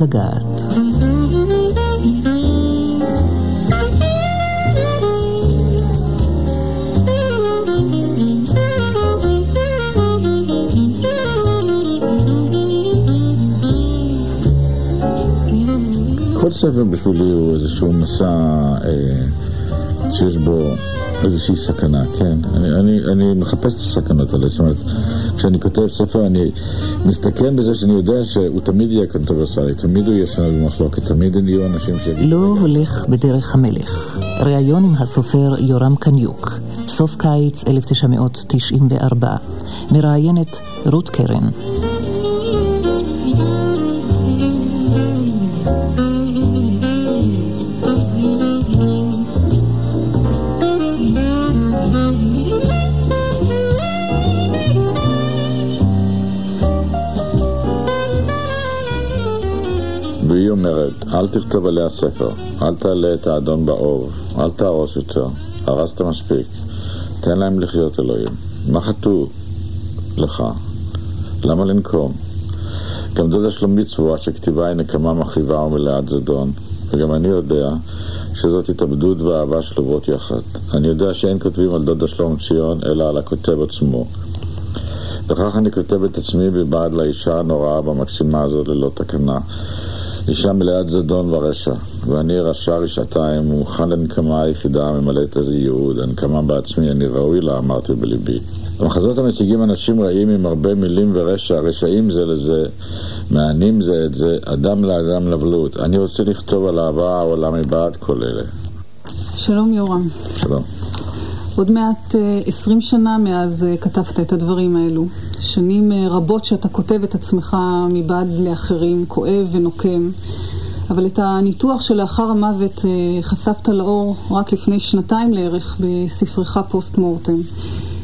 רוצות לגעת. כל ספר בשבילי הוא איזשהו מסע אה, שיש בו איזושהי סכנה, כן. אני, אני, אני מחפש את הסכנות האלה, זאת אומרת, כשאני כותב ספר אני מסתכן בזה שאני יודע שהוא תמיד יהיה קונטרוברסלי, תמיד הוא יהיה שנוי במחלוקת, תמיד יהיו אנשים ש... לא הולך בדרך המלך. ראיון עם הסופר יורם קניוק, סוף קיץ 1994. מראיינת רות קרן. אל תכתוב עליה ספר, אל תעלה את האדון באור, אל תהרוס יותר, הרסת מספיק, תן להם לחיות אלוהים. מה חטאו לך? למה לנקום? גם דודה שלומית סבורה שכתיבה היא נקמה מכאיבה ומלאת זדון, וגם אני יודע שזאת התאבדות ואהבה שלובות יחד. אני יודע שאין כותבים על דודה שלום ציון, אלא על הכותב עצמו. וכך אני כותב את עצמי מבעד לאישה הנוראה והמקסימה הזאת ללא תקנה. אישה מלאת זדון ורשע, ואני רשע רשעתיים, ומוכן לנקמה היחידה הממלאת איזה ייעוד, הנקמה בעצמי, אני ראוי לה, אמרתי בליבי. במחזות המציגים אנשים רעים עם הרבה מילים ורשע, רשעים זה לזה, מענים זה את זה, אדם לאדם לבלות. אני רוצה לכתוב על אהבה העולם מבעד כל אלה. שלום יורם. שלום. עוד מעט עשרים שנה מאז כתבת את הדברים האלו. שנים רבות שאתה כותב את עצמך מבעד לאחרים, כואב ונוקם. אבל את הניתוח שלאחר המוות חשפת לאור רק לפני שנתיים לערך בספרך פוסט מורטם.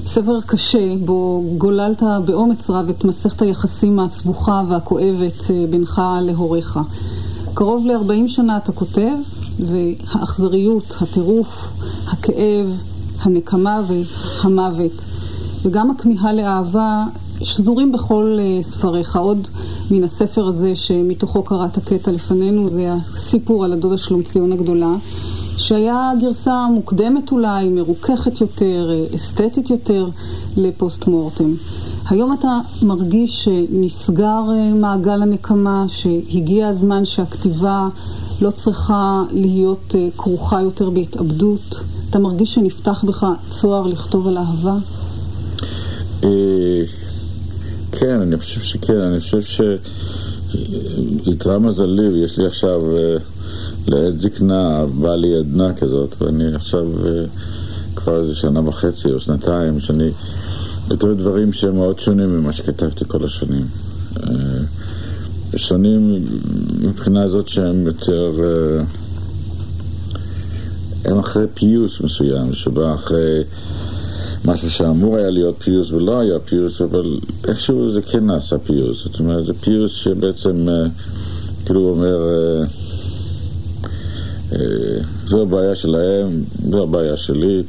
ספר קשה, בו גוללת באומץ רב את מסכת היחסים הסבוכה והכואבת בינך להוריך. קרוב ל-40 שנה אתה כותב, והאכזריות, הטירוף, הכאב, הנקמה והמוות, וגם הכמיהה לאהבה שזורים בכל ספריך. עוד מן הספר הזה שמתוכו קראת קטע לפנינו, זה הסיפור על הדודה שלומציון הגדולה, שהיה גרסה מוקדמת אולי, מרוככת יותר, אסתטית יותר לפוסט מורטם. היום אתה מרגיש שנסגר מעגל הנקמה, שהגיע הזמן שהכתיבה לא צריכה להיות כרוכה יותר בהתאבדות. אתה מרגיש שנפתח בך צוהר לכתוב על אהבה? כן, אני חושב שכן, אני חושב שיתרה מזלי, ויש לי עכשיו לעת זקנה, באה לי עדנה כזאת, ואני עכשיו כבר איזה שנה וחצי או שנתיים, שאני כותב דברים שהם מאוד שונים ממה שכתבתי כל השנים. שונים מבחינה זאת שהם יותר... הם אחרי פיוס מסוים, שבא אחרי משהו שאמור היה להיות פיוס ולא היה פיוס, אבל איכשהו זה כן נעשה פיוס. זאת אומרת, זה פיוס שבעצם, כאילו הוא אומר, זו הבעיה שלהם, זו הבעיה שלי.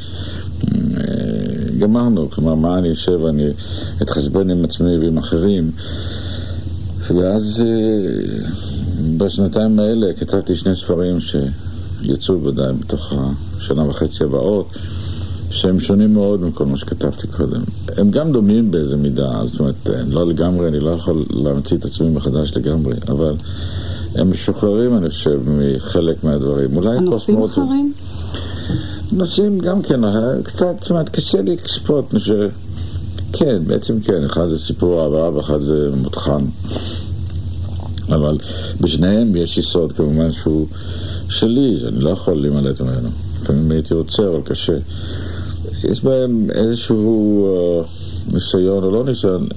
גמרנו, כלומר, מה אני אשב, אני אתחשבן עם עצמי ועם אחרים. ואז בשנתיים האלה כתבתי שני ספרים ש... יצאו ודאי בתוך השנה וחצי הבאות, שהם שונים מאוד מכל מה שכתבתי קודם. הם גם דומים באיזה מידה, זאת אומרת, לא לגמרי, אני לא יכול להמציא את עצמי מחדש לגמרי, אבל הם משוחררים, אני חושב, מחלק מהדברים. אולי הנושאים אחרים? נושאים גם כן, קצת, זאת אומרת, קשה לי לצפות, ש... כן, בעצם כן, אחד זה סיפור אהבה ואחד זה מותחן. אבל בשניהם יש יסוד כמובן שהוא שלי, שאני לא יכול להימלט ממנו. לפעמים הייתי רוצה, אבל קשה. יש בהם איזשהו uh, ניסיון או לא ניסיון,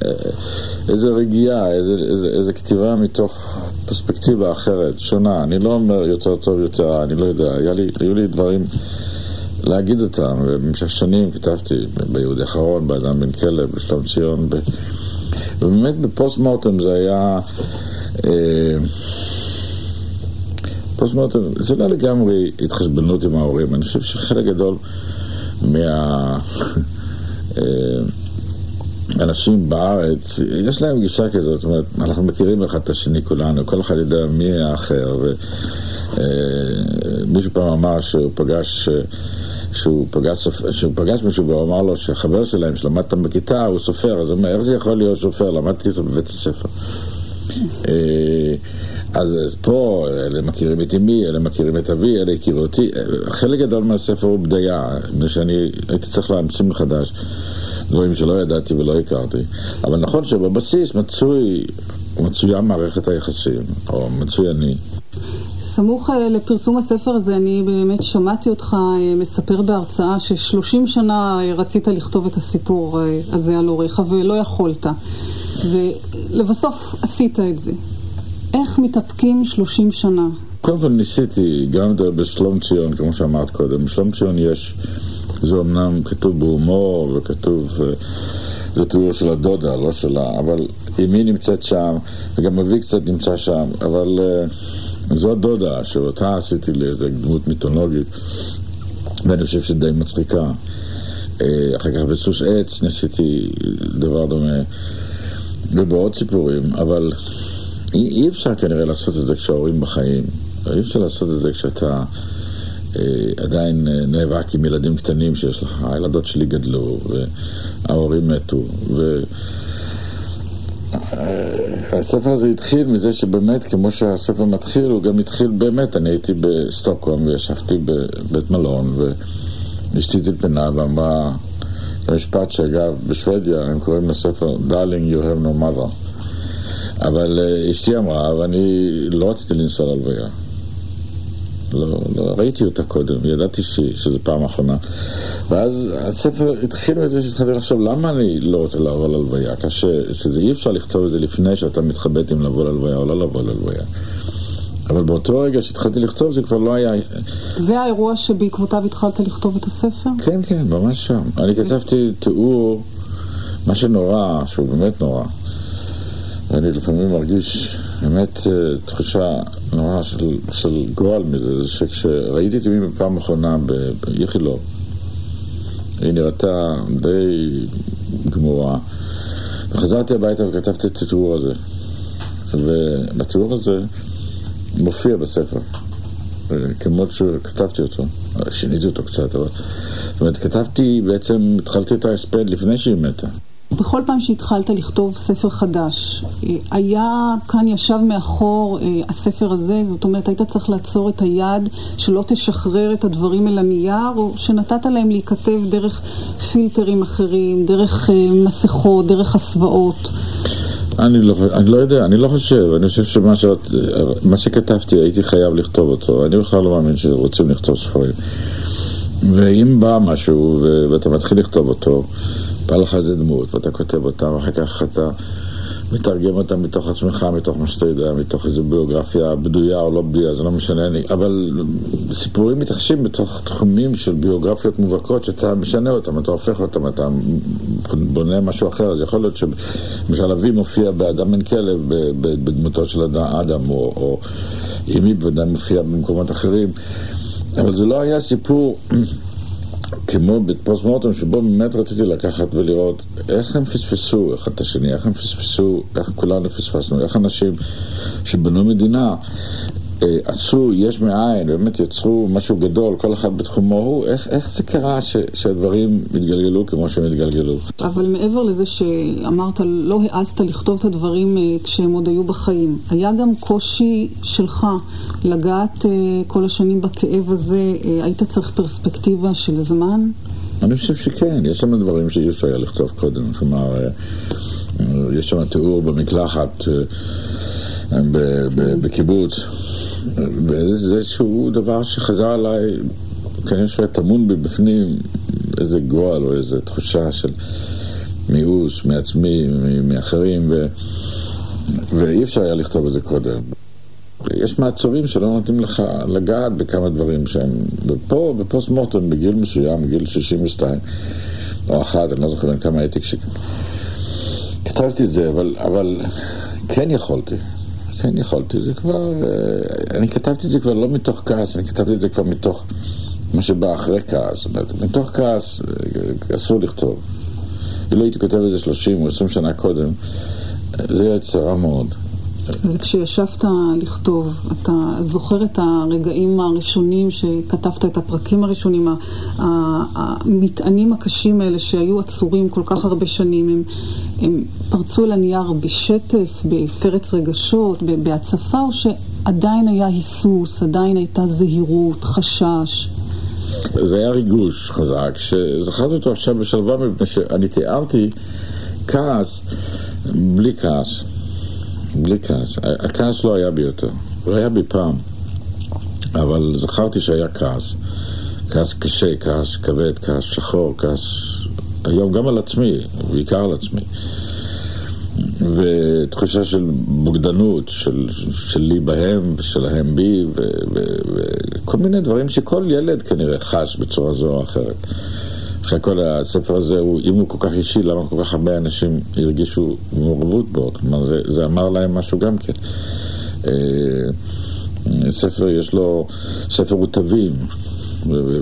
איזו רגיעה, איזו, איזו, איזו כתיבה מתוך פרספקטיבה אחרת, שונה. אני לא אומר יותר טוב יותר, אני לא יודע. היה לי, היו לי דברים להגיד אותם, ובמשך שנים כתבתי ביהודי אחרון, באדם בן כלב, בשלום ציון, ב... ובאמת בפוסט מורטם זה היה... אה, פוסט מורטם, זה לא לגמרי התחשבנות עם ההורים, אני חושב שחלק גדול מה... אנשים בארץ, יש להם גישה כזאת, זאת אומרת, אנחנו מכירים אחד את השני כולנו, כל אחד יודע מי האחר, ומישהו פעם אמר שהוא פגש... שהוא פגש, שהוא פגש מישהו והוא אמר לו שהחבר שלהם שלמד בכיתה הוא סופר, אז הוא אומר, איך זה יכול להיות סופר? למדתי אותו בבית הספר. אה, אז, אז פה, אלה מכירים את אמי, אלה מכירים את אבי, אלה הכירו אותי. חלק גדול מהספר הוא בדיה, מפני שאני הייתי צריך להמציא מחדש דברים שלא ידעתי ולא הכרתי. אבל נכון שבבסיס מצוי, מצויה מערכת היחסים, או מצוי אני. סמוך אה, לפרסום הספר הזה, אני באמת שמעתי אותך אה, מספר בהרצאה ששלושים שנה אה, רצית לכתוב את הסיפור הזה על הוריך ולא יכולת. ולבסוף עשית את זה. איך מתאפקים שלושים שנה? קודם כל ניסיתי, גם בשלום ציון, כמו שאמרת קודם, בשלום ציון יש, זה אמנם כתוב בהומור וכתוב, זה תיאור של הדודה, לא שלה, אבל אמי נמצאת שם, וגם אבי קצת נמצא שם, אבל... זו הדודה שאותה עשיתי לאיזה דמות מיתולוגית, ואני חושב שדי מצחיקה. אה, אחר כך בסוס עץ ניסיתי דבר דומה, ובעוד סיפורים, אבל אי, אי אפשר כנראה לעשות את זה כשההורים בחיים. אי אפשר לעשות את זה כשאתה אה, עדיין אה, נאבק עם ילדים קטנים שיש לך. הילדות שלי גדלו, וההורים מתו, ו... אה, הספר הזה התחיל מזה שבאמת, כמו שהספר מתחיל, הוא גם התחיל באמת, אני הייתי בסטוקהולם וישבתי בבית מלון ואשתי טלפנה ואמרה, המשפט שאגב, בשוודיה הם קוראים לספר Darling you have no mother אבל אה, אשתי אמרה, ואני לא רציתי לנסוע להלוויה לא, לא ראיתי אותה קודם, ידעתי ש, שזו פעם אחרונה. ואז הספר התחיל מזה שהתחלתי לחשוב למה אני לא רוצה לבוא להלוויה, כאשר שזה אי אפשר לכתוב את זה לפני שאתה מתחבט אם לבוא להלוויה או לא לבוא להלוויה. אבל באותו רגע שהתחלתי לכתוב זה כבר לא היה... זה האירוע שבעקבותיו התחלת לכתוב את הספר? כן, כן, ממש שם. אני כתבתי תיאור, מה שנורא, שהוא באמת נורא. ואני לפעמים מרגיש באמת אה, תחושה נורא של, של גועל מזה, זה שכשראיתי את אמי בפעם האחרונה באיכילוב, היא נראתה די גמורה, וחזרתי הביתה וכתבתי את התיאור הזה. ובתיאור הזה מופיע בספר, אה, כמו שכתבתי אותו, שיניתי אותו קצת, אבל... זאת אומרת, כתבתי, בעצם התחלתי את ההספד לפני שהיא מתה. בכל פעם שהתחלת לכתוב ספר חדש, אה, היה כאן ישב מאחור אה, הספר הזה, זאת אומרת היית צריך לעצור את היד שלא תשחרר את הדברים אל הנייר, או שנתת להם להיכתב דרך פילטרים אחרים, דרך אה, מסכות, דרך הסוואות. אני לא, אני לא יודע, אני לא חושב, אני חושב שמה שאת, מה שכתבתי הייתי חייב לכתוב אותו, אני בכלל לא מאמין שרוצים לכתוב ספרים. ואם בא משהו ואתה מתחיל לכתוב אותו, בא לך איזה דמות, ואתה כותב אותה, ואחר כך אתה מתרגם אותה מתוך עצמך, מתוך מה שאתה יודע, מתוך איזו ביוגרפיה בדויה או לא בדויה, זה לא משנה לי. אבל סיפורים מתרחשים בתוך תחומים של ביוגרפיות מובהקות שאתה משנה אותם, אתה הופך אותם, אתה בונה משהו אחר. אז יכול להיות שלמשל אבי מופיע באדם בן כלב בדמותו של אדם, או, או אמי בוודאי מופיע במקומות אחרים. אבל זה לא היה סיפור כמו בפוסט מורטום, שבו באמת רציתי לקחת ולראות איך הם פספסו אחד את השני, איך הם פספסו, איך כולנו פספסנו, איך אנשים שבנו מדינה עשו יש מאין, באמת יצרו משהו גדול, כל אחד בתחומו הוא, איך, איך זה קרה ש, שהדברים התגלגלו כמו שהם התגלגלו? אבל מעבר לזה שאמרת, לא העזת לכתוב את הדברים אה, כשהם עוד היו בחיים, היה גם קושי שלך לגעת אה, כל השנים בכאב הזה, היית צריך פרספקטיבה של זמן? אני חושב שכן, יש שם דברים שאי אפשר היה לכתוב קודם, כלומר, יש שם תיאור במקלחת בקיבוץ. וזה איזשהו דבר שחזר עליי, כנראה שהיה טמון בי בפנים איזה גועל או איזו תחושה של מיאוס מעצמי, מאחרים, ו... ואי אפשר היה לכתוב את זה קודם. יש מעצורים שלא נותנים לך לגעת בכמה דברים שהם, ופה בפוסט מורטון בגיל מסוים, בגיל 62 או אחת, אני לא זוכר כמה הייתי כשכתבתי את זה, אבל, אבל כן יכולתי. כן יכולתי, זה כבר, אה, אני כתבתי את זה כבר לא מתוך כעס, אני כתבתי את זה כבר מתוך מה שבא אחרי כעס, זאת אומרת, מתוך כעס אה, אסור לכתוב. אילו הייתי כותב את זה 30 או 20 שנה קודם, זה היה צרה מאוד. וכשישבת לכתוב, אתה זוכר את הרגעים הראשונים שכתבת את הפרקים הראשונים, המטענים הקשים האלה שהיו עצורים כל כך הרבה שנים, הם, הם פרצו אל הנייר בשטף, בפרץ רגשות, בהצפה, או שעדיין היה היסוס, עדיין הייתה זהירות, חשש? זה היה ריגוש חזק, שזכרתי אותו עכשיו בשלווה מפני שאני תיארתי כעס בלי כעס. בלי כעס. הכעס לא היה בי יותר. הוא היה בי פעם. אבל זכרתי שהיה כעס. כעס קשה, כעס כבד, כעס שחור, כעס... היום גם על עצמי, בעיקר על עצמי. ותחושה של בוגדנות, של, שלי בהם ושלהם בי, וכל מיני דברים שכל ילד כנראה חש בצורה זו או אחרת. אחרי כל הספר הזה, הוא, אם הוא כל כך אישי, למה כל כך הרבה אנשים הרגישו מעורבות בו? כלומר, זה, זה אמר להם משהו גם כן. אה, ספר, יש לו, ספר הוא תווים,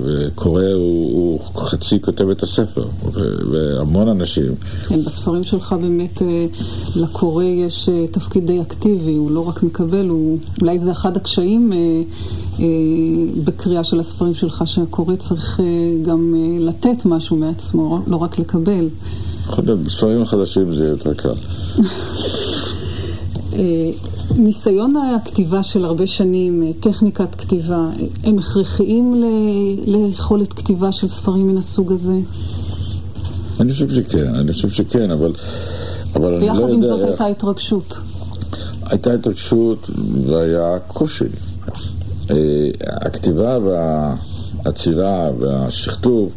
וקורא הוא, הוא חצי כותב את הספר, והמון אנשים. כן, בספרים שלך באמת אה, לקורא יש אה, תפקיד די אקטיבי, הוא לא רק מקבל, הוא, אולי זה אחד הקשיים אה, בקריאה של הספרים שלך, שהקורא צריך גם לתת משהו מעצמו, לא רק לקבל. בספרים החדשים זה יותר קל. ניסיון הכתיבה של הרבה שנים, טכניקת כתיבה, הם הכרחיים ליכולת כתיבה של ספרים מן הסוג הזה? אני חושב שכן, אני חושב שכן, אבל, אבל אני לא יודע... ויחד עם זאת הייתה התרגשות. הייתה התרגשות והיה קושי. אה, הכתיבה והעצירה והשכתוב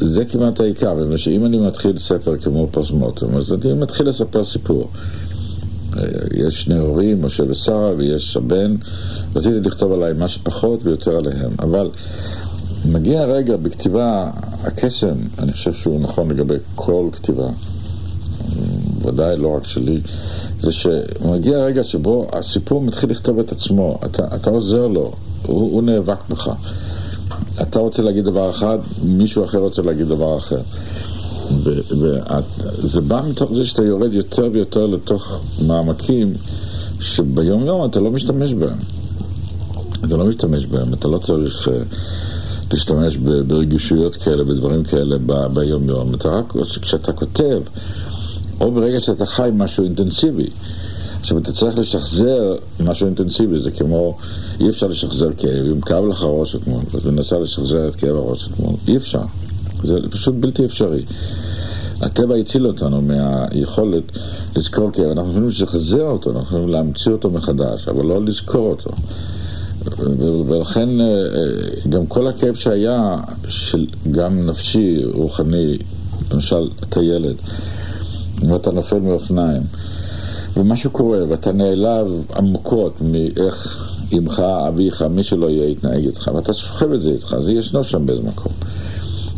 זה כמעט העיקר, אם אני מתחיל ספר כמו פוסט-מוטום, אז אני מתחיל לספר סיפור. יש שני הורים, משה ושרה, ויש הבן. רציתי לכתוב עליי מה שפחות ויותר עליהם. אבל מגיע רגע בכתיבה, הקסם, אני חושב שהוא נכון לגבי כל כתיבה, ודאי לא רק שלי, זה שמגיע רגע שבו הסיפור מתחיל לכתוב את עצמו, אתה, אתה עוזר לו, הוא, הוא נאבק בך. אתה רוצה להגיד דבר אחד, מישהו אחר רוצה להגיד דבר אחר. וזה בא מתוך זה שאתה יורד יותר ויותר לתוך מעמקים שביום יום אתה לא משתמש בהם. אתה לא משתמש בהם, אתה לא צריך uh, להשתמש ברגישויות כאלה, בדברים כאלה ביום יום. אתה רק, כשאתה כותב, או ברגע שאתה חי משהו אינטנסיבי. עכשיו אתה צריך לשחזר משהו אינטנסיבי, זה כמו, אי אפשר לשחזר כאב, אם כאב לך ראש אתמול, אז מנסה לשחזר את כאב הראש אתמול, אי אפשר. זה פשוט בלתי אפשרי. הטבע הציל אותנו מהיכולת לזכור כאב, אנחנו יכולים לשחזר אותו, אנחנו יכולים להמציא אותו מחדש, אבל לא לזכור אותו. ולכן אה, אה, גם כל הכאב שהיה, של גם נפשי, רוחני, למשל, אתה ילד, ואתה נופל מאופניים, ומשהו קורה, ואתה נעלב עמוקות מאיך אמך, אביך, מי שלא יהיה, יתנהג איתך, ואתה סוחב את זה איתך, זה ישנו שם באיזה מקום.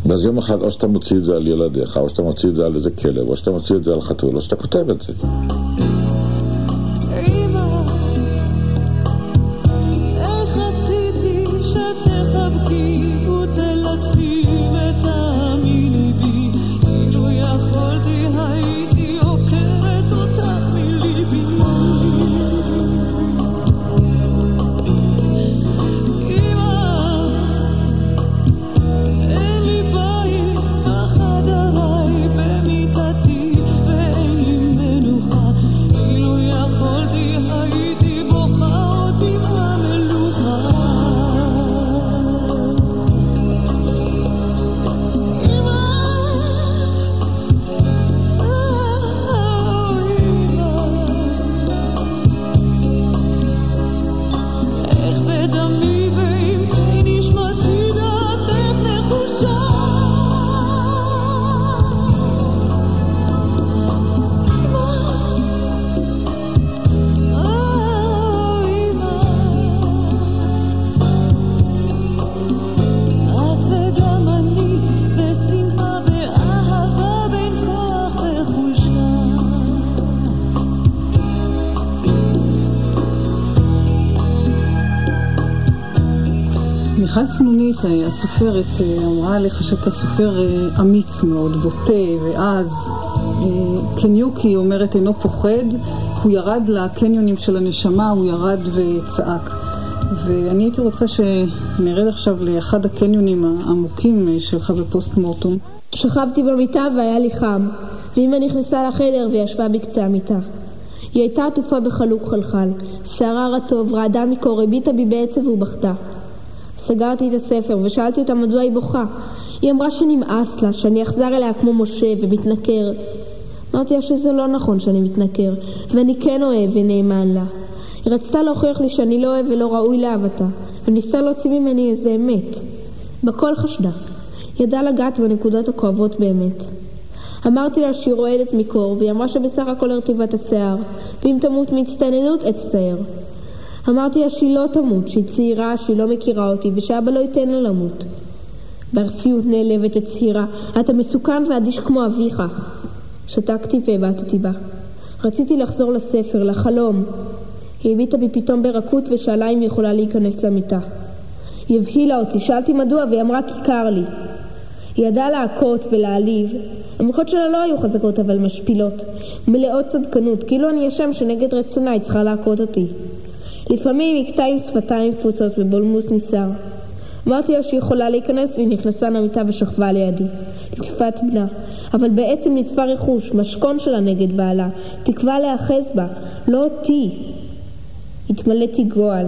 ואז יום אחד או שאתה מוציא את זה על ילדיך, או שאתה מוציא את זה על איזה כלב, או שאתה מוציא את זה על חתול, או שאתה כותב את זה. הסופרת, אמרה עליך שאתה סופר אמיץ מאוד, בוטה ועז. קניוקי אומרת אינו פוחד, הוא ירד לקניונים של הנשמה, הוא ירד וצעק. ואני הייתי רוצה שנרד עכשיו לאחד הקניונים העמוקים שלך בפוסט מורטום. שכבתי במיטה והיה לי חם, ואמא נכנסה לחדר וישבה בקצה המיטה. היא הייתה עטופה בחלוק חלחל, שערה רטוב, רעדה מקור, הביטה בי בעצב ובכתה. סגרתי את הספר ושאלתי אותה מדוע היא בוכה. היא אמרה שנמאס לה, שאני אחזר אליה כמו משה ומתנכר. אמרתי לה שזה לא נכון שאני מתנכר, ואני כן אוהב ונאמן לה. היא רצתה להוכיח לי שאני לא אוהב ולא ראוי לאהבתה, וניסתה להוציא ממני איזה אמת. בכל חשדה. ידעה לגעת בנקודות הכואבות באמת. אמרתי לה שהיא רועדת מקור, והיא אמרה שבסך הכל הרטיבה את השיער, ואם תמות מהצטננות, אצטער. אמרתי לה שהיא לא תמות, שהיא צעירה, שהיא לא מכירה אותי, ושאבא לא ייתן לה למות. בארסיות נעלבת הצהירה, אתה מסוכן ואדיש כמו אביך. שתקתי והבטתי בה. רציתי לחזור לספר, לחלום. היא הביטה בי פתאום ברכות ושאלה אם היא יכולה להיכנס למיטה. היא הבהילה אותי, שאלתי מדוע והיא אמרה כי קר לי. היא ידעה להכות ולהעליב. המוחות שלה לא היו חזקות אבל משפילות, מלאות צדקנות, כאילו אני אשם שנגד רצונה היא צריכה להכות אותי. לפעמים הכתה עם שפתיים קפוצות ובולמוס ניסר. אמרתי לה שהיא יכולה להיכנס והיא נכנסה למיטה ושכבה לידי. תקיפת בנה. אבל בעצם נתפר רכוש, משכון שלה נגד בעלה, תקווה להיאחז בה, לא אותי. התמלאתי גועל,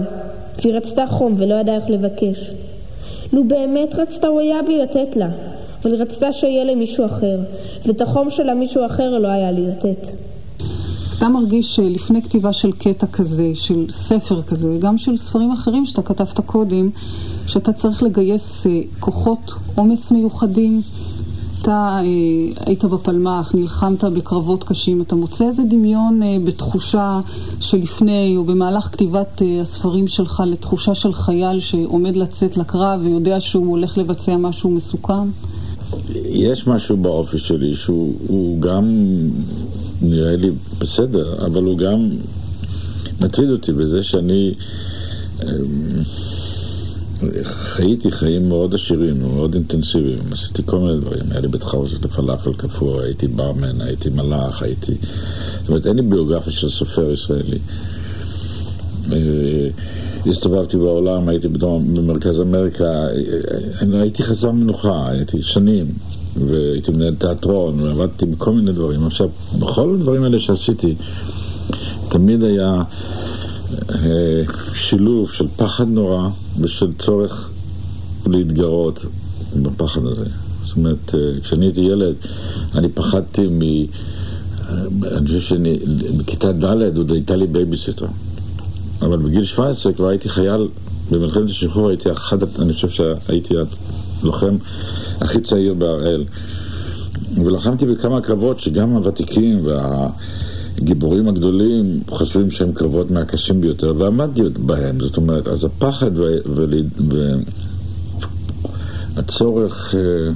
והיא רצתה חום ולא ידעה איך לבקש. לו באמת רצתה, הוא היה בי לתת לה, אבל היא רצתה שיהיה למישהו אחר, ואת החום של המישהו אחר לא היה לי לתת. אתה מרגיש שלפני כתיבה של קטע כזה, של ספר כזה, וגם של ספרים אחרים שאתה כתבת קודם, שאתה צריך לגייס אה, כוחות, אומץ מיוחדים. אתה אה, היית בפלמ"ח, נלחמת בקרבות קשים, אתה מוצא איזה דמיון אה, בתחושה שלפני או במהלך כתיבת הספרים שלך לתחושה של חייל שעומד לצאת לקרב ויודע שהוא הולך לבצע משהו מסוכן? יש משהו באופי שלי שהוא גם נראה לי בסדר, אבל הוא גם מטריד אותי בזה שאני אמ, חייתי חיים מאוד עשירים ומאוד אינטנסיביים, עשיתי כל מיני דברים, היה לי בית חרושת לפלאפל קפוא, הייתי ברמן, הייתי מלאך, הייתי... זאת אומרת, אין לי ביוגרפיה של סופר ישראלי. אה, הסתובבתי בעולם, הייתי במרכז אמריקה, אה, אה, הייתי חסר מנוחה, הייתי שנים. והייתי מנהל תיאטרון, ועבדתי בכל מיני דברים. עכשיו, בכל הדברים האלה שעשיתי, תמיד היה אה, שילוב של פחד נורא ושל צורך להתגרות בפחד הזה. זאת אומרת, אה, כשאני הייתי ילד, אני פחדתי מ... אה, אני חושב שאני, בכיתה ד' עוד הייתה לי בייביסיטר. אבל בגיל 17 כבר הייתי חייל במלחמת השחרור, הייתי אחד, אני חושב שהייתי הלוחם הכי צעיר בהראל. ולחמתי בכמה קרבות שגם הוותיקים והגיבורים הגדולים חושבים שהם קרבות מהקשים ביותר, ועמדתי בהם. זאת אומרת, אז הפחד והצורך אה,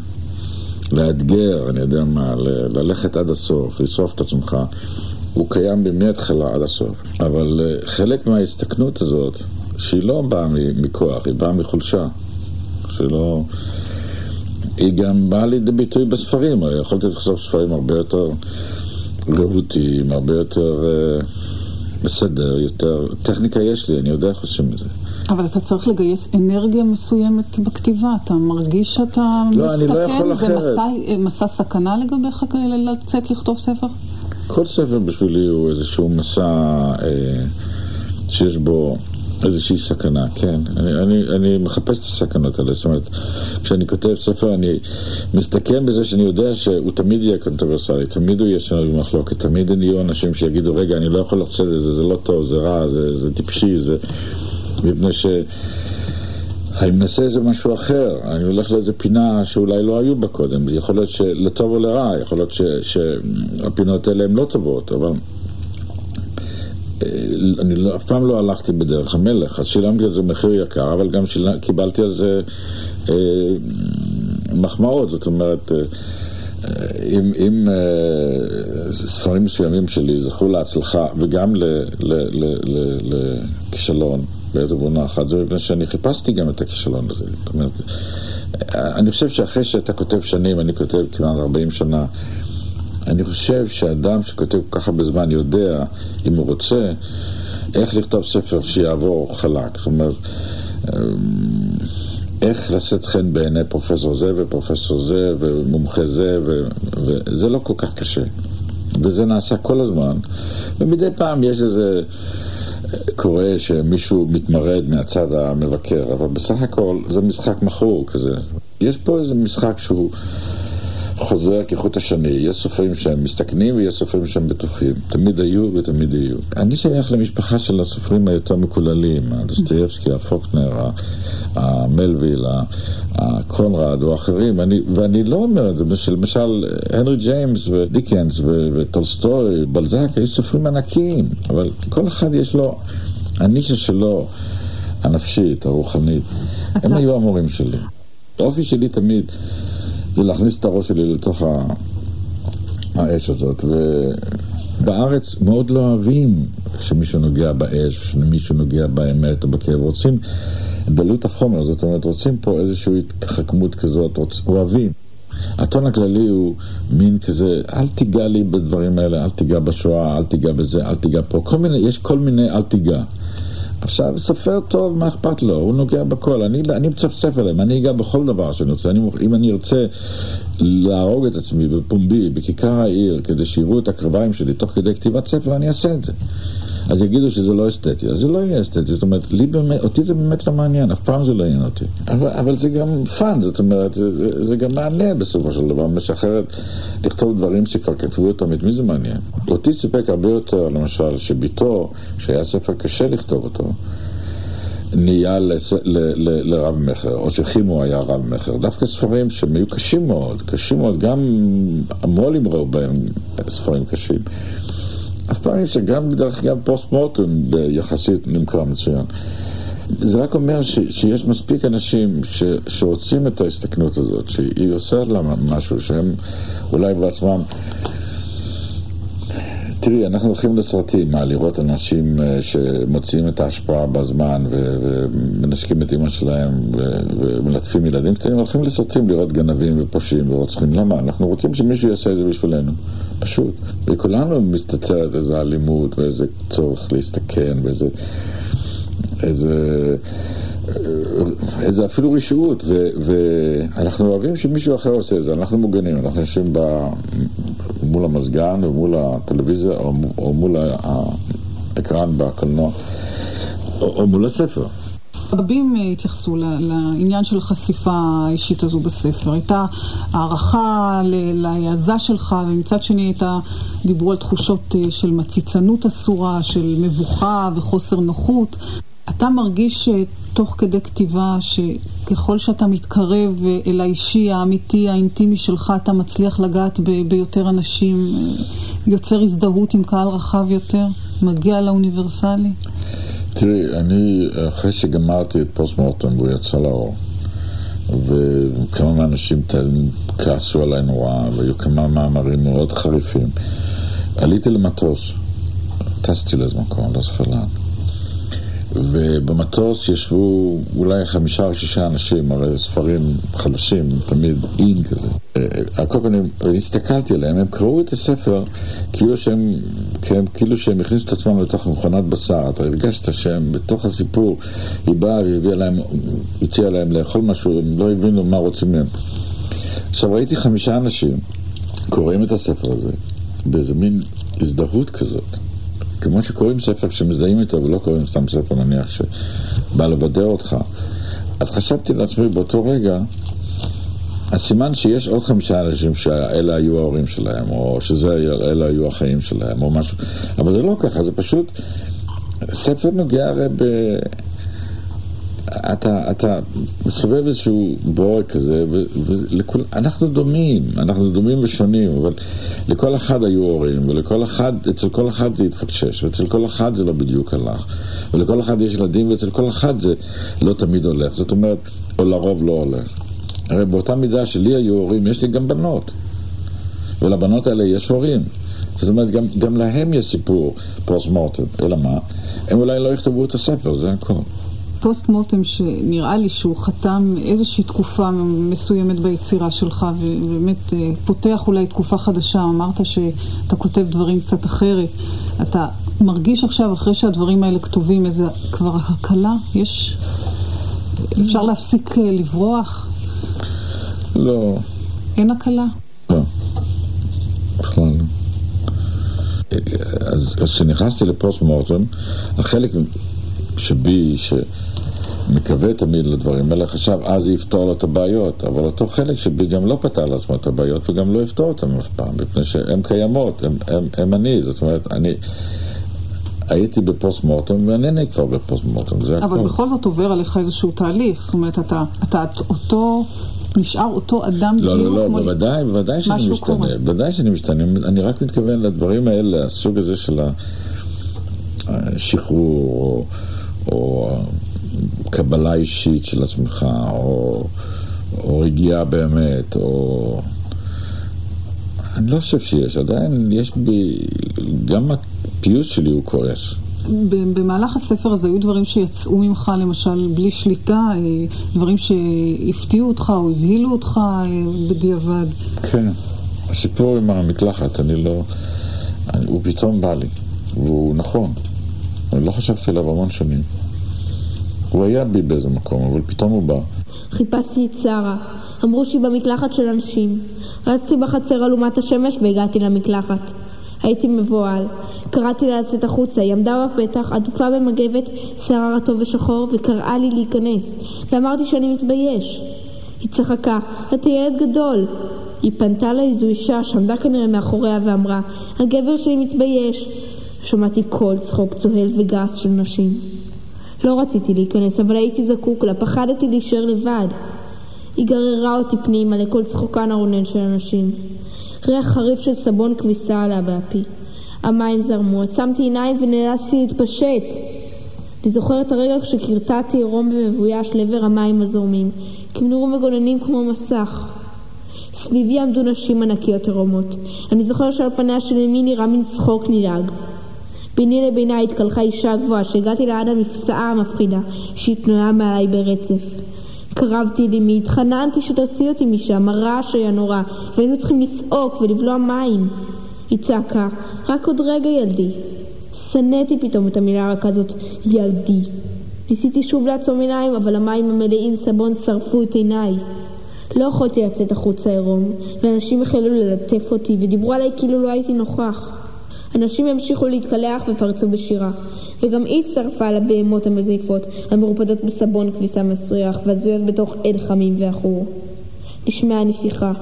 לאתגר, אני יודע מה, ללכת עד הסוף, לשרוף את עצמך, הוא קיים מההתחלה עד הסוף. אבל אה, חלק מההסתכנות הזאת, שהיא לא באה מכוח, היא באה מחולשה. שלא... היא גם באה לידי ביטוי בספרים, יכולתי לכתוב ספרים הרבה יותר רהוטים, הרבה יותר uh, בסדר, יותר... טכניקה יש לי, אני יודע איך עושים את זה. אבל אתה צריך לגייס אנרגיה מסוימת בכתיבה, אתה מרגיש שאתה לא, מסתכן? לא, אני לא יכול אחרת. זה מסע, מסע סכנה לגביך כאלה לצאת לכתוב ספר? כל ספר בשבילי הוא איזשהו מסע אה, שיש בו איזושהי סכנה, כן. אני, אני, אני מחפש את הסכנות האלה. זאת אומרת, כשאני כותב ספר, אני מסתכן בזה שאני יודע שהוא תמיד יהיה קונטרוברסלי, תמיד הוא יהיה שנוי במחלוקת, תמיד יהיו אנשים שיגידו, רגע, אני לא יכול לשאת את זה, זה לא טוב, זה רע, זה, זה טיפשי, זה... מפני ש... אני מנסה איזה משהו אחר, אני הולך לאיזה פינה שאולי לא היו בה קודם, זה יכול להיות שלטוב או לרע, יכול להיות שהפינות האלה הן לא טובות, אבל אני לא, אף פעם לא הלכתי בדרך המלך, אז שילמתי על זה מחיר יקר, אבל גם שיל... קיבלתי על זה אה, מחמאות, זאת אומרת, אה, אם, אם אה, ספרים מסוימים שלי זכו להצלחה וגם לכישלון, בעת ובעונה אחת, זה מפני שאני חיפשתי גם את הכישלון הזה. זאת אומרת, אני חושב שאחרי שאתה כותב שנים, אני כותב כמעט 40 שנה, אני חושב שאדם שכותב כל כך הרבה זמן יודע, אם הוא רוצה, איך לכתוב ספר שיעבור חלק. זאת אומרת, אמ, איך לשאת חן בעיני פרופסור זה ופרופסור זה ומומחה זה, ו... וזה לא כל כך קשה. וזה נעשה כל הזמן, ומדי פעם יש איזה... קורה שמישהו מתמרד מהצד המבקר, אבל בסך הכל זה משחק מכור כזה. יש פה איזה משחק שהוא חוזר כחוט השני. יש סופרים שהם מסתכנים ויש סופרים שהם בטוחים. תמיד היו ותמיד יהיו. אני שייך למשפחה של הסופרים היותר מקוללים, הדוסטייבסקי, הפוקנר, המלוויל, הקונרד או אחרים, אני, ואני לא אומר את זה, למשל הנרי ג'יימס ודיקנס וטולסטוי, בלזק, יש סופרים ענקיים, אבל כל אחד יש לו הנישה שלו, הנפשית, הרוחנית. הם היו המורים שלי. האופי שלי תמיד זה להכניס את הראש שלי לתוך האש הזאת. ובארץ מאוד לא אוהבים כשמישהו נוגע באש, כשמישהו נוגע באמת או בכאב. רוצים דלות החומר, זאת אומרת, רוצים פה איזושהי התחכמות כזאת, רוצ... אוהבים. הטון הכללי הוא מין כזה, אל תיגע לי בדברים האלה, אל תיגע בשואה, אל תיגע בזה, אל תיגע פה. כל מיני, יש כל מיני אל תיגע. עכשיו, סופר טוב, מה אכפת לו? הוא נוגע בכל. אני, אני מצפצף עליהם, אני אגע בכל דבר שאני רוצה. אני, אם אני ארצה להרוג את עצמי בפומבי, בכיכר העיר, כדי שיראו את הקרביים שלי תוך כדי כתיבת ספר, אני אעשה את זה. אז יגידו שזה לא אסתטי, אז זה לא יהיה אסתטי, זאת אומרת, לי באמת, אותי זה באמת לא מעניין, אף פעם זה לא עניין אותי. אבל, אבל זה גם fun, זאת אומרת, זה, זה, גם מהנה בסופו של דבר, משחררת לכתוב דברים שכבר כתבו אותם, את מי זה מעניין? אותי סיפק הרבה יותר, למשל, שביתו, שהיה ספר קשה לכתוב אותו, נהיה. לרב מכר, או שחימו היה רב מכר. דווקא ספרים שהם היו קשים מאוד, קשים מאוד, גם המו"לים ראו בהם ספרים קשים. אף פעם יש שגם בדרך אגב פוסט מורטם יחסית נמכר מצוין. זה רק אומר ש, שיש מספיק אנשים ש, שרוצים את ההסתכנות הזאת, שהיא עושה להם משהו שהם אולי בעצמם... תראי, אנחנו הולכים לסרטים, מה, לראות אנשים אה, שמוציאים את ההשפעה בזמן ומנשקים את אימא שלהם ומלטפים ילדים קטנים, הולכים לסרטים לראות גנבים ופושעים ורוצחים. למה? אנחנו רוצים שמישהו יעשה את זה בשבילנו. פשוט. וכולנו מסתתרת איזה אלימות ואיזה צורך להסתכן ואיזה... איזה... איזה אפילו רשעות, ואנחנו אוהבים שמישהו אחר עושה את זה, אנחנו מוגנים, אנחנו יושבים מול המזגן ומול הטלוויזיה או, מול האקרן בקולנוע, או, מול הספר. רבים התייחסו לעניין של החשיפה האישית הזו בספר. הייתה הערכה להעזה שלך, ומצד שני הייתה, דיברו על תחושות אה, של מציצנות אסורה, של מבוכה וחוסר נוחות. אתה מרגיש תוך כדי כתיבה שככל שאתה מתקרב אל האישי, האמיתי, האינטימי שלך, אתה מצליח לגעת ב- ביותר אנשים, יוצר הזדהות עם קהל רחב יותר, מגיע לאוניברסלי? תראי, אני, אחרי שגמרתי את פוסט מורטם והוא יצא לאור, וכמה מהאנשים כעסו עליי נורא, והיו כמה מאמרים מאוד חריפים, עליתי למטוס, טסתי לאיזה מקום, לא זוכר לאן. ובמטוס ישבו אולי חמישה או שישה אנשים, הרי ספרים חדשים, תמיד אין כזה. אה, על כל פנים, הסתכלתי עליהם, הם קראו את הספר כאילו שהם, כן, כאילו שהם הכניסו את עצמם לתוך מכונת בשר. אתה הרגשת שהם בתוך הסיפור, היא באה והביאה להם, הציעה להם לאכול משהו, הם לא הבינו מה רוצים מהם. עכשיו ראיתי חמישה אנשים קוראים את הספר הזה באיזה מין הזדהות כזאת. כמו שקוראים ספר כשמזדהים איתו ולא קוראים סתם ספר נניח שבא לבדר אותך. אז חשבתי לעצמי באותו רגע, הסימן שיש עוד חמישה אנשים שאלה היו ההורים שלהם, או שאלה היו החיים שלהם, או משהו, אבל זה לא ככה, זה פשוט, ספר נוגע הרי ב... אתה, אתה מסובב איזשהו בורק כזה, ואנחנו דומים, אנחנו דומים ושונים, אבל לכל אחד היו הורים, ולכל אחד, אצל כל אחד זה התפקשש, ואצל כל אחד זה לא בדיוק הלך, ולכל אחד יש ילדים, ואצל כל אחד זה לא תמיד הולך, זאת אומרת, או לרוב לא הולך. הרי באותה מידה שלי היו הורים, יש לי גם בנות, ולבנות האלה יש הורים. זאת אומרת, גם, גם להם יש סיפור פוסט מורטם, אלא מה? הם אולי לא יכתבו את הספר, זה הכל. פוסט מורטם שנראה לי שהוא חתם איזושהי תקופה מסוימת ביצירה שלך ובאמת אה, פותח אולי תקופה חדשה, אמרת שאתה כותב דברים קצת אחרת. אתה מרגיש עכשיו, אחרי שהדברים האלה כתובים, איזה כבר הקלה? יש... אפשר להפסיק אה, לברוח? לא. אין הקלה? לא. בכלל לא. אז כשנכנסתי לפוסט מורטם, החלק שבי, שמקווה תמיד לדברים האלה, חשב אז זה יפתור לו את הבעיות, אבל אותו חלק שבי גם לא פתר לעצמו את הבעיות וגם לא יפתור אותם אף פעם, מפני שהן קיימות, הם אני, זאת אומרת, אני... הייתי בפוסט מורטום ואינני כבר בפוסט מורטום, זה אבל הכל. אבל בכל זאת עובר עליך איזשהו תהליך, זאת אומרת, אתה, אתה אותו, נשאר אותו אדם לא, לא, לא, כמו... בוודאי, בוודאי שאני משתנה, קורה. בוודאי שאני משתנה, אני רק מתכוון לדברים האלה, הסוג הזה של השחרור, או, או קבלה אישית של עצמך, או, או רגיעה באמת, או... אני לא חושב שיש, עדיין יש בי, גם הפיוס שלי הוא כועס. במהלך הספר הזה היו דברים שיצאו ממך, למשל, בלי שליטה, אה, דברים שהפתיעו אותך או הבהילו אותך אה, בדיעבד. כן, הסיפור עם המקלחת, אני לא... אני, הוא פתאום בא לי, והוא נכון. אני לא חשבתי עליו המון שנים. הוא היה בי באיזה מקום, אבל פתאום הוא בא. חיפשתי את שרה. אמרו שהיא במקלחת של אנשים. רצתי בחצר עלומת השמש והגעתי למקלחת. הייתי מבוהל. קראתי לה לצאת החוצה, היא עמדה בפתח, עטופה במגבת, שיער רטוב ושחור, וקראה לי להיכנס. ואמרתי שאני מתבייש. היא צחקה, אתה ילד גדול. היא פנתה לאיזו אישה שעמדה כנראה מאחוריה ואמרה, הגבר שלי מתבייש. שמעתי קול צחוק צוהל וגס של נשים. לא רציתי להיכנס, אבל הייתי זקוק לה, פחדתי להישאר לבד. היא גררה אותי פנימה לכל צחוקן הרונן של אנשים. ריח חריף של סבון כביסה עלה באפי. המים זרמו, עצמתי עיניים ונאלצתי להתפשט. אני זוכר את הרגע כשקרטעתי עירום ומבויש לעבר המים הזורמים, כמנורו מגוננים כמו מסך. סביבי עמדו נשים ענקיות עירומות. אני זוכר שעל פניה של אמי נראה מין צחוק נלעג. ביני לבינה התקלחה אישה גבוהה שהגעתי ליד המפסעה המפחידה שהתנועה מעליי ברצף. קרבתי לאמי, התחננתי שתוציא אותי משם, הרעש היה נורא, והיינו צריכים לצעוק ולבלוע מים. היא צעקה, רק עוד רגע ילדי. שנאתי פתאום את המילה הרכה הזאת, ילדי. ניסיתי שוב לעצום עיניים, אבל המים המלאים סבון שרפו את עיניי. לא יכולתי לצאת החוצה עירום, ואנשים החלו ללטף אותי ודיברו עליי כאילו לא הייתי נוכח. אנשים המשיכו להתקלח ופרצו בשירה, וגם היא הצטרפה על הבהמות המזייפות, המרופדות בסבון כביסה מסריח, והזויות בתוך עד חמים ועכור. נשמעה נפיחה.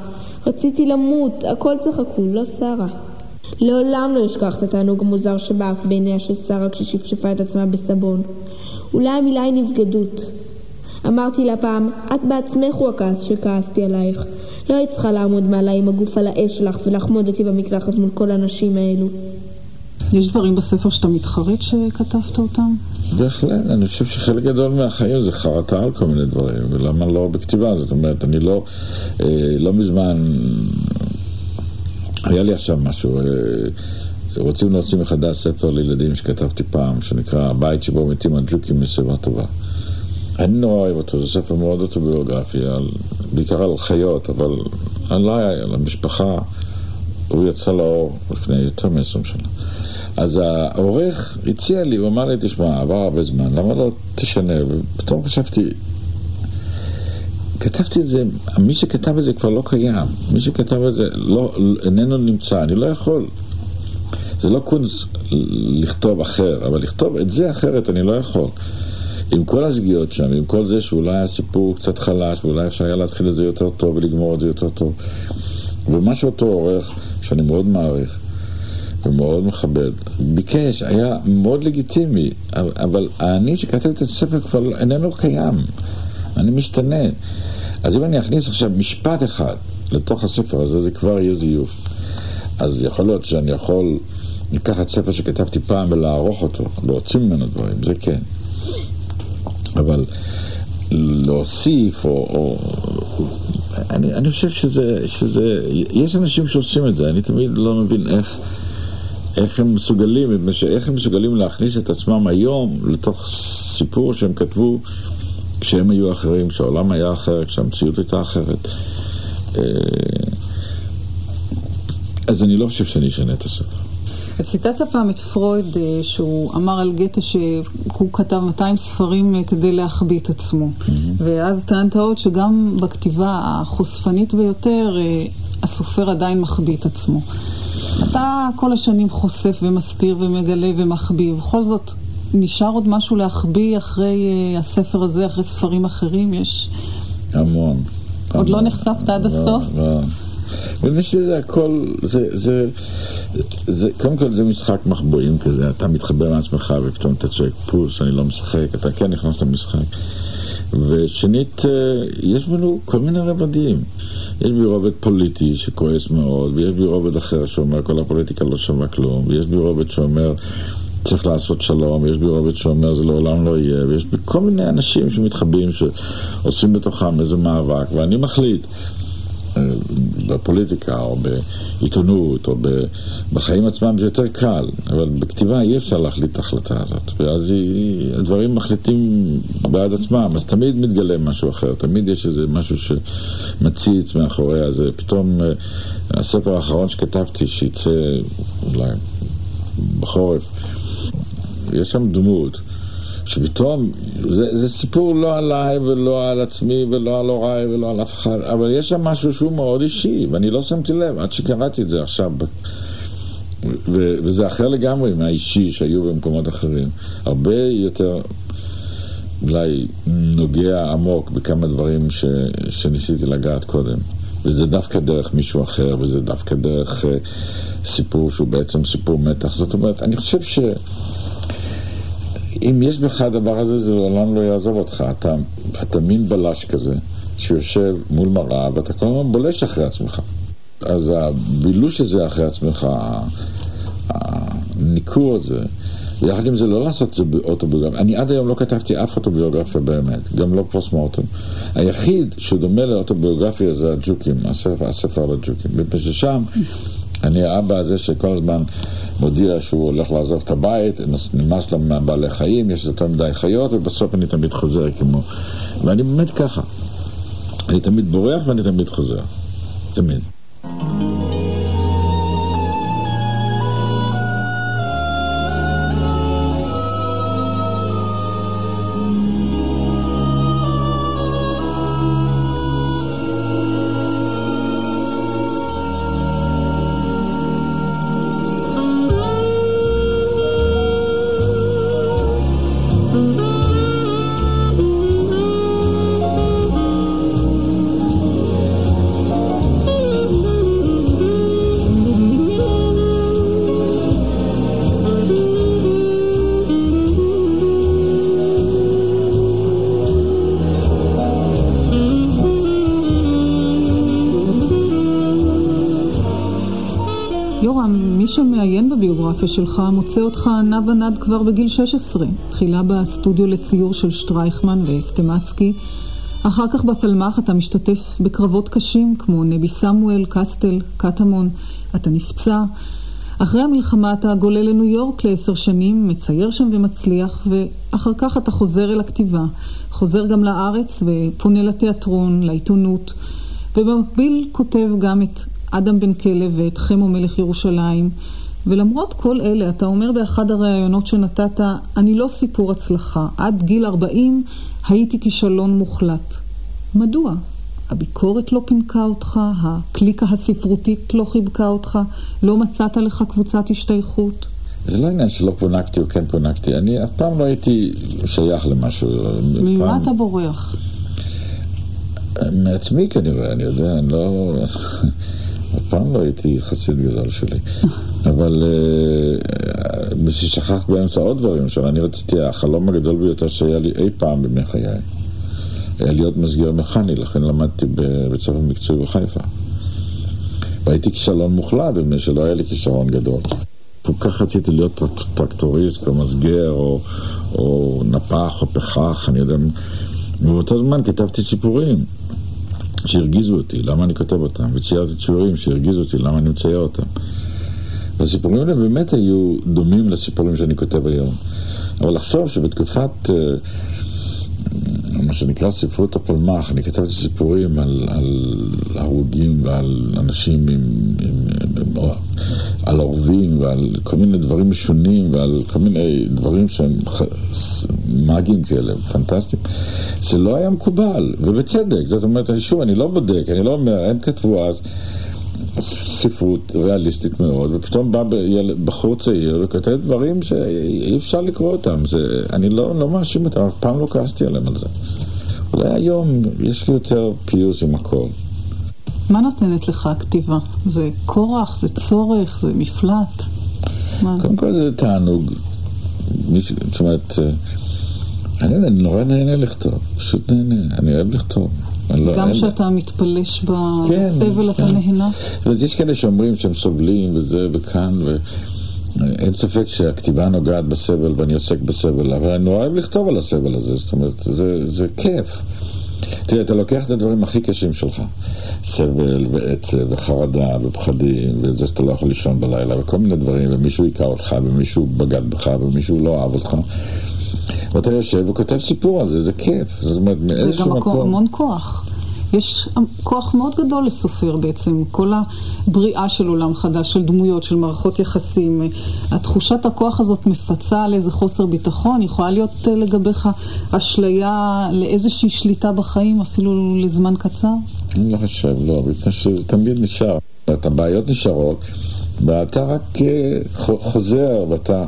רציתי למות, הכל צחקו, לא שרה. לעולם לא אשכח את התענוג המוזר שבעק בעיניה של שרה כששפשפה את עצמה בסבון. אולי המילה היא נבגדות. אמרתי לה פעם, את בעצמך הוא הכעס שכעסתי עלייך. לא היית צריכה לעמוד מעליי עם הגוף על האש שלך ולחמוד אותי במקלחת מול כל הנשים האלו. יש דברים בספר שאתה מתחרט שכתבת אותם? בהחלט, אני חושב שחלק גדול מהחיים זה חרטה על כל מיני דברים, ולמה לא בכתיבה, זאת אומרת, אני לא, אה, לא מזמן, היה לי עכשיו משהו, אה, רוצים להוציא מחדש ספר לילדים שכתבתי פעם, שנקרא הבית שבו מתים הג'וקים משיבה טובה. אני נורא אוהב אותו, זה ספר מאוד אוטוביוגרפי, על, בעיקר על חיות, אבל עליי, על המשפחה, הוא יצא לאור לפני יותר מ-20 שנה. אז העורך הציע לי, הוא אמר לי, תשמע, עבר הרבה זמן, למה לא תשנה? ופתאום חשבתי, כתבתי את זה, מי שכתב את זה כבר לא קיים, מי שכתב את זה לא, איננו נמצא, אני לא יכול. זה לא קונס לכתוב אחר, אבל לכתוב את זה אחרת אני לא יכול. עם כל השגיאות שם, עם כל זה שאולי הסיפור קצת חלש, ואולי אפשר היה להתחיל את זה יותר טוב ולגמור את זה יותר טוב. ומה שאותו עורך, שאני מאוד מעריך ומאוד מכבד, ביקש, היה מאוד לגיטימי, אבל אני שכתב את הספר כבר איננו קיים, אני משתנה. אז אם אני אכניס עכשיו משפט אחד לתוך הספר הזה, זה כבר יהיה זיוף. אז יכול להיות שאני יכול לקחת ספר שכתבתי פעם ולערוך אותו, להוציא ממנו דברים, זה כן. אבל להוסיף, או... או אני, אני חושב שזה, שזה... יש אנשים שעושים את זה, אני תמיד לא מבין איך, איך הם מסוגלים, איך הם מסוגלים להכניס את עצמם היום לתוך סיפור שהם כתבו כשהם היו אחרים, כשהעולם היה אחר, כשהמציאות הייתה אחרת. אה, אז אני לא חושב שאני אשנה את הספר. ציטטת פעם את פרויד, אה, שהוא אמר על גתה שהוא כתב 200 ספרים אה, כדי להחביא את עצמו. Mm-hmm. ואז טענת עוד שגם בכתיבה החושפנית ביותר, הסופר עדיין מחביא את עצמו. אתה כל השנים חושף ומסתיר ומגלה ומחביא, ובכל זאת נשאר עוד משהו להחביא אחרי uh, הספר הזה, אחרי ספרים אחרים? יש... המון. עוד לא המון. לא נחשפת עד לא, הסוף? לא. ואני שזה הכל, זה, זה, זה, קודם כל זה משחק מחבואים כזה, אתה מתחבר לעצמך ופתאום אתה צועק פוס, אני לא משחק, אתה כן נכנס למשחק. ושנית, אה, יש בנו כל מיני רבדים. יש בי רובד פוליטי שכועס מאוד, ויש בי רובד אחר שאומר כל הפוליטיקה לא שווה כלום, ויש בי רובד שאומר צריך לעשות שלום, ויש בי רובד שאומר זה לעולם לא יהיה, ויש בי כל מיני אנשים שמתחבאים, שעושים בתוכם איזה מאבק, ואני מחליט. אה, בפוליטיקה או בעיתונות או בחיים עצמם זה יותר קל, אבל בכתיבה אי אפשר להחליט את ההחלטה הזאת, ואז הדברים מחליטים בעד עצמם, אז תמיד מתגלה משהו אחר, תמיד יש איזה משהו שמציץ מאחורי זה. פתאום אה, הספר האחרון שכתבתי, שיצא אולי בחורף, יש שם דמות שפתאום, זה, זה סיפור לא עליי ולא על עצמי ולא על הוריי ולא על אף אחד, אבל יש שם משהו שהוא מאוד אישי, ואני לא שמתי לב עד שקראתי את זה עכשיו. ו, וזה אחר לגמרי מהאישי שהיו במקומות אחרים. הרבה יותר אולי נוגע עמוק בכמה דברים ש, שניסיתי לגעת קודם. וזה דווקא דרך מישהו אחר, וזה דווקא דרך uh, סיפור שהוא בעצם סיפור מתח. זאת אומרת, אני חושב ש... אם יש בך הדבר הזה, זה לעולם לא יעזוב אותך. אתה, אתה מין בלש כזה, שיושב מול מראה, ואתה כל הזמן בולש אחרי עצמך. אז הבילוש הזה אחרי עצמך, הניכור הזה, ויחד עם זה לא לעשות את זה באוטוביוגרפיה. אני עד היום לא כתבתי אף אוטוביוגרפיה באמת, גם לא פוסט מורטם. היחיד שדומה לאוטוביוגרפיה זה הג'וקים, הספר, הספר על הג'וקים. מפני ששם אני האבא הזה שכל הזמן מודיע שהוא הולך לעזוב את הבית, נמאס לו מהבעלי חיים, יש יותר מדי חיות, ובסוף אני תמיד חוזר כמו... ואני באמת ככה. אני תמיד בורח ואני תמיד חוזר. תמיד. שלך מוצא אותך נע ונד כבר בגיל 16. תחילה בסטודיו לציור של שטרייכמן וסטמצקי. אחר כך בפלמ"ח אתה משתתף בקרבות קשים כמו נבי סמואל, קסטל, קטמון. אתה נפצע. אחרי המלחמה אתה גולה לניו יורק לעשר שנים, מצייר שם ומצליח, ואחר כך אתה חוזר אל הכתיבה. חוזר גם לארץ ופונה לתיאטרון, לעיתונות, ובמקביל כותב גם את אדם בן כלב ואת חמו מלך ירושלים. ולמרות כל אלה, אתה אומר באחד הראיונות שנתת, אני לא סיפור הצלחה. עד גיל 40 הייתי כישלון מוחלט. מדוע? הביקורת לא פינקה אותך, הקליקה הספרותית לא חיבקה אותך, לא מצאת לך קבוצת השתייכות? זה לא עניין שלא פונקתי או כן פונקתי, אני אף פעם לא הייתי שייך למשהו. ממה פעם... אתה בורח? מעצמי כנראה, אני יודע, אני לא... אף פעם לא הייתי חסיד גדול שלי. אבל בשביל אה, שכחת באמצע עוד דברים. עכשיו, אני רציתי, החלום הגדול ביותר שהיה לי אי פעם בימי חיי, היה להיות מסגר מכני, לכן למדתי בבית ספר מקצועי בחיפה. והייתי כישלון מוחלט, מפני שלא היה לי כישרון גדול. כל כך רציתי להיות טרקטוריסט, או מסגר, או, או נפח, או פחח, אני יודע. ובאותו זמן כתבתי סיפורים. שהרגיזו אותי, למה אני כותב אותם? וציירתי ציורים שהרגיזו אותי, למה אני מצייר אותם? והסיפורים האלה באמת היו דומים לסיפורים שאני כותב היום. אבל לחשוב שבתקופת... Uh, מה שנקרא ספרות הפלמ"ח, אני כתבתי סיפורים על, על הרוגים ועל אנשים עם, עם, עם, על עורבים ועל כל מיני דברים משונים ועל כל מיני דברים שהם מאגיים כאלה, פנטסטיים, זה לא היה מקובל, ובצדק, זאת אומרת, שוב, אני לא בודק, אני לא אומר, הם כתבו אז ספרות ריאליסטית מאוד, ופתאום בא בחור צעיר וכותב דברים שאי אפשר לקרוא אותם. זה, אני לא, לא מאשים אותם, אף פעם לא כעסתי עליהם על זה. אולי היום יש לי יותר פיוס עם הכל. מה נותנת לך הכתיבה? זה כורח, זה צורך, זה מפלט? קודם כל זה תענוג. זאת אומרת, אה, אני נורא נהנה לכתוב, פשוט נהנה, אני אוהב לכתוב. לא, גם כשאתה מתפלש כן, בסבל כן, אתה נהנה? זאת אומרת, יש כאלה שאומרים שהם סובלים וזה וכאן, ואין ספק שהכתיבה נוגעת בסבל ואני עוסק בסבל, אבל אני אוהב לכתוב על הסבל הזה, זאת אומרת, זה, זה כיף. תראה, אתה לוקח את הדברים הכי קשים שלך, סבל ועצב וחרדה ופחדים וזה שאתה לא יכול לישון בלילה וכל מיני דברים, ומישהו היכה אותך ומישהו בגד בך ומישהו לא אהב אותך. ואתה יושב וכותב סיפור על זה, זה כיף. זאת אומרת, מאיזשהו מקום... זה גם המון כוח. יש כוח מאוד גדול לסופר בעצם, כל הבריאה של עולם חדש, של דמויות, של מערכות יחסים. התחושת הכוח הזאת מפצה על איזה חוסר ביטחון, יכולה להיות אה, לגביך אשליה לאיזושהי שליטה בחיים, אפילו לזמן קצר? אני לא חושב, לא, מפני שזה תמיד נשאר. הבעיות נשארות, ואתה רק אה, חוזר, ואתה...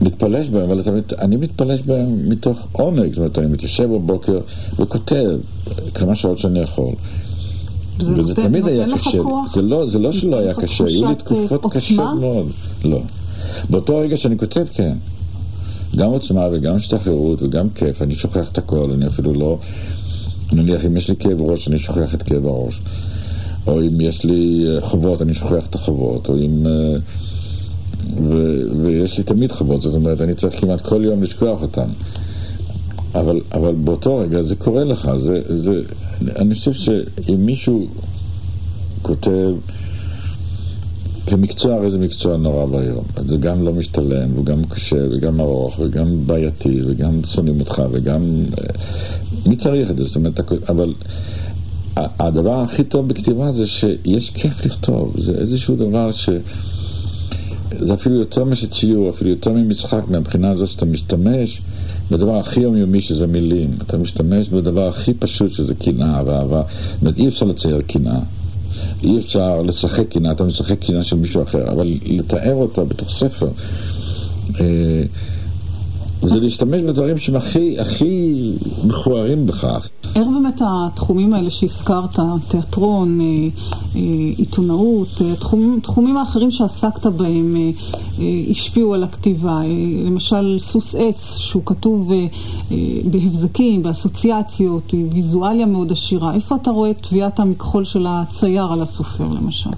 מתפלש בהם, אבל מת, אני מתפלש בהם מתוך עונג, זאת אומרת, אני מתיישב בבוקר וכותב כמה שעות שאני יכול. וזה נותן, תמיד היה קשה, זה לא, זה לא שלא היה קשה, היו לי תקופות עוצמה? קשות מאוד, לא. באותו רגע שאני כותב, כן. גם עוצמה וגם השתחררות וגם כיף, אני שוכח את הכל, אני אפילו לא... נניח אם יש לי כאב ראש, אני שוכח את כאב הראש. או אם יש לי חובות, אני שוכח את החובות. או אם... Uh, ו- ויש לי תמיד חובות, זאת אומרת, אני צריך כמעט כל יום לשכוח אותן. אבל, אבל באותו רגע זה קורה לך, זה, זה, אני חושב שאם מישהו כותב כמקצוע, הרי זה מקצוע נורא ואיום. זה גם לא משתלם, וגם קשה, וגם ארוך, וגם בעייתי, וגם שונאים אותך, וגם... אה, מי צריך את זה? זאת אומרת, אבל הדבר הכי טוב בכתיבה זה שיש כיף לכתוב. זה איזשהו דבר ש... זה אפילו יותר משציור, אפילו יותר ממשחק, מהבחינה הזאת שאתה משתמש בדבר הכי יומיומי שזה מילים. אתה משתמש בדבר הכי פשוט שזה קנאה ואהבה. זאת אומרת, אי אפשר לצייר קנאה. אי אפשר לשחק קנאה, אתה משחק קנאה של מישהו אחר, אבל לתאר אותה בתוך ספר. אה, זה להשתמש בדברים שהם הכי, הכי מכוערים בכך. איך באמת התחומים האלה שהזכרת, תיאטרון, אה, אה, עיתונאות, אה, תחומים, תחומים האחרים שעסקת בהם השפיעו על הכתיבה? למשל סוס עץ, שהוא כתוב בהבזקים, באסוציאציות, ויזואליה מאוד עשירה. איפה אתה רואה את טביעת המכחול של הצייר על הסופר למשל?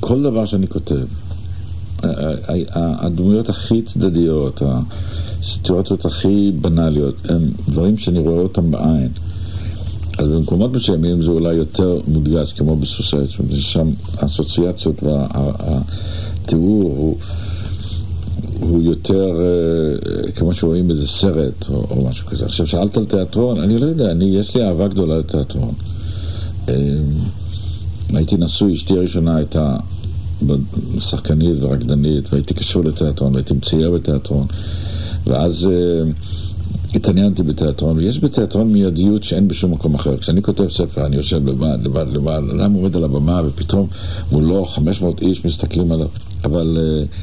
כל דבר שאני כותב, הדמויות הכי צדדיות, הסיטואציות הכי בנאליות, הם דברים שאני רואה אותם בעין. אז במקומות מסוימים זה אולי יותר מודגש, כמו בסוס העץ, שם האסוציאציות והתיאור הוא, הוא יותר אה, כמו שרואים איזה סרט או, או משהו כזה. עכשיו, שאלת על תיאטרון, אני לא יודע, אני, יש לי אהבה גדולה לתיאטרון. אה, הייתי נשוי, אשתי הראשונה הייתה שחקנית ורקדנית, והייתי קשור לתיאטרון, והייתי מצייר בתיאטרון. ואז uh, התעניינתי בתיאטרון, ויש בתיאטרון מיידיות שאין בשום מקום אחר. כשאני כותב ספר, אני יושב לבד, לבד, לבד, אדם עומד על הבמה, ופתאום מולו 500 איש מסתכלים עליו. אבל uh,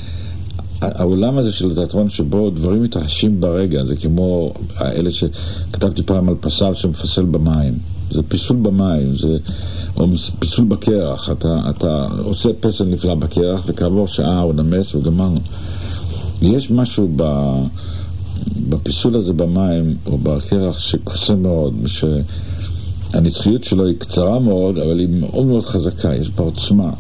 העולם הזה של התיאטרון שבו דברים מתרחשים ברגע, זה כמו אלה שכתבתי פעם על פסל שמפסל במים. זה פיסול במים, זה או פיסול בקרח. אתה, אתה עושה פסל נפלא בקרח, וכעבור שעה הוא נמס וגמרנו. יש משהו ב... בפיסול הזה במים או בקרח שקוסם מאוד, שהנצחיות שלו היא קצרה מאוד, אבל היא מאוד מאוד חזקה, יש בה עוצמה.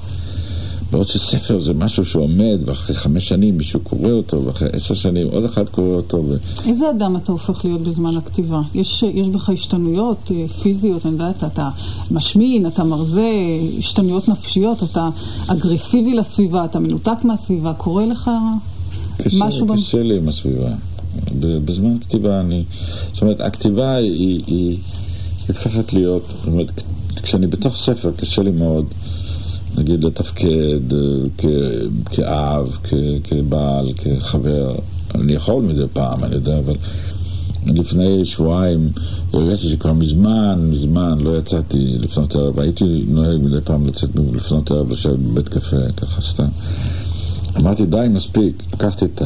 בעוד שספר זה משהו שעומד, ואחרי חמש שנים מישהו קורא אותו, ואחרי עשר שנים עוד אחד קורא אותו. ו... איזה אדם אתה הופך להיות בזמן הכתיבה? יש, יש בך השתנויות אה, פיזיות, אני יודעת, אתה משמין, אתה מרזה, השתנויות נפשיות, אתה אגרסיבי לסביבה, אתה מנותק מהסביבה, קורה לך קשה, משהו... קשה במ... לי עם הסביבה. בזמן הכתיבה אני... זאת אומרת, הכתיבה היא, היא, היא הופכת להיות... זאת אומרת, כשאני בתוך ספר קשה לי מאוד. נגיד לתפקד כ, כאב, כ, כבעל, כחבר. אני יכול מדי פעם, אני יודע, אבל לפני שבועיים הרגשתי שכבר מזמן, מזמן לא יצאתי לפנות ערב. הייתי נוהג מדי פעם לצאת לפנות ערב, לשבת בבית קפה, ככה סתם. אמרתי, די, מספיק. לקחתי את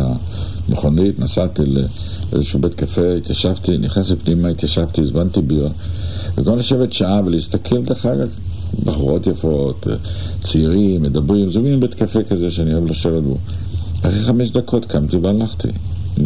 המכונית, נסעתי לאיזשהו בית קפה, התיישבתי, נכנסתי פנימה, התיישבתי, הזמנתי בירה. וגם לשבת שעה ולהסתכל, דרך אגב, בחורות יפות, צעירים, מדברים, זה מין בית קפה כזה שאני אוהב לשבת בו. אחרי חמש דקות קמתי והלכתי.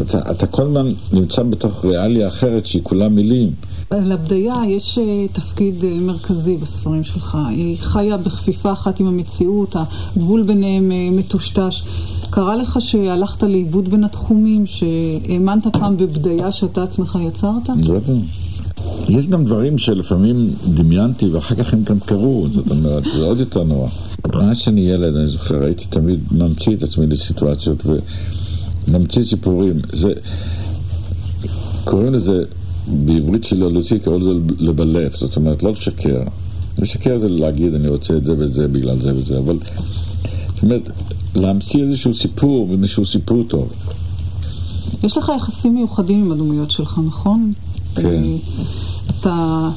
אתה, אתה כל הזמן נמצא בתוך ריאליה אחרת שהיא כולה מילים. לבדיה יש אה, תפקיד אה, מרכזי בספרים שלך. היא חיה בכפיפה אחת עם המציאות, הגבול ביניהם אה, מטושטש. קרה לך שהלכת לאיבוד בין התחומים, שהאמנת פעם בבדיה שאתה עצמך יצרת? בטח. יש גם דברים שלפעמים דמיינתי ואחר כך הם גם קרו, זאת אומרת, זה עוד יותר נורא. מאז שאני ילד, אני זוכר, הייתי תמיד ממציא את עצמי לסיטואציות וממציא סיפורים. זה, קוראים לזה בעברית שילולותית, קוראים לזה לבלף, זאת אומרת, לא לשקר. לשקר זה להגיד, אני רוצה את זה וזה בגלל זה וזה, אבל, זאת אומרת, להמציא איזשהו סיפור, איזשהו סיפור טוב. יש לך יחסים מיוחדים עם הדמויות שלך, נכון? כן. אה, אתה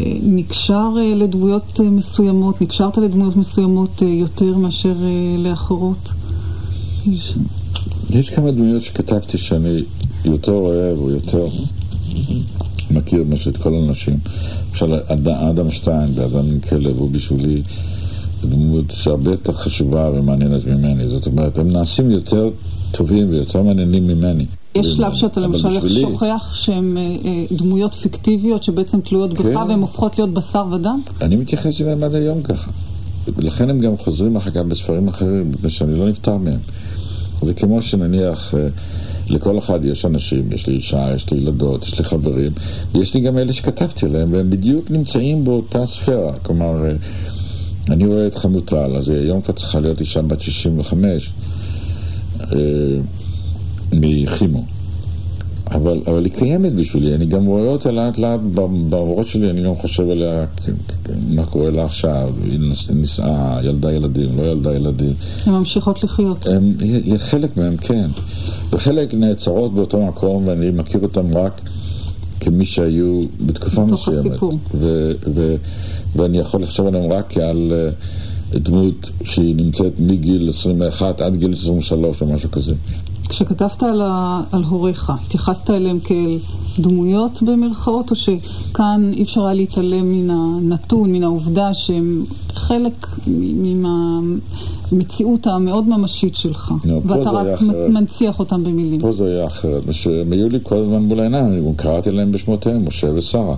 אה, נקשר אה, לדמויות מסוימות, נקשרת לדמויות מסוימות יותר מאשר לאחרות? יש... כמה דמויות שכתבתי שאני יותר אוהב או יותר מכיר מאשר את כל האנשים. למשל, אדם שטיין באדם עם כלב הוא בשבילי דמות שהרבה יותר חשובה ומעניינת ממני. זאת אומרת, הם נעשים יותר טובים ויותר מעניינים ממני. יש שלב שאתה למשל בשבילי... שוכח שהן אה, אה, דמויות פיקטיביות שבעצם תלויות כן. בך והן הופכות להיות בשר ודם? אני מתייחס אליהן עד היום ככה. ולכן הם גם חוזרים אחר כך בספרים אחרים, מפני שאני לא נפטר מהם. זה כמו שנניח, אה, לכל אחד יש אנשים, יש לי אישה, יש לי ילדות, יש לי חברים, ויש לי גם אלה שכתבתי עליהם, והם בדיוק נמצאים באותה ספירה. כלומר, אני רואה את חמוטל, אז היום כבר צריכה להיות אישה בת 65. מכימו. אבל, אבל היא קיימת בשבילי, אני גם רואה אותה לאט לאט בראש שלי, אני גם חושב עליה, מה קורה לה עכשיו, היא נישאה, ילדה ילדים, לא ילדה ילדים. הן ממשיכות לחיות. הם, חלק מהם כן, וחלק נעצרות באותו מקום, ואני מכיר אותם רק כמי שהיו בתקופה מסוימת. ו, ו, ואני יכול לחשוב עליהם רק כעל uh, דמות שהיא נמצאת מגיל 21 עד גיל 23 או משהו כזה. כשכתבת על, ה, על הוריך, התייחסת אליהם כאל דמויות במרכאות, או שכאן אי אפשר היה להתעלם מן הנתון, מן העובדה שהם חלק מהמציאות המאוד ממשית שלך, לא, ואתה רק מנציח אותם במילים. פה זה היה אחרת, הם היו לי כל הזמן מול העיניים, קראתי להם בשמותיהם, משה ושרה.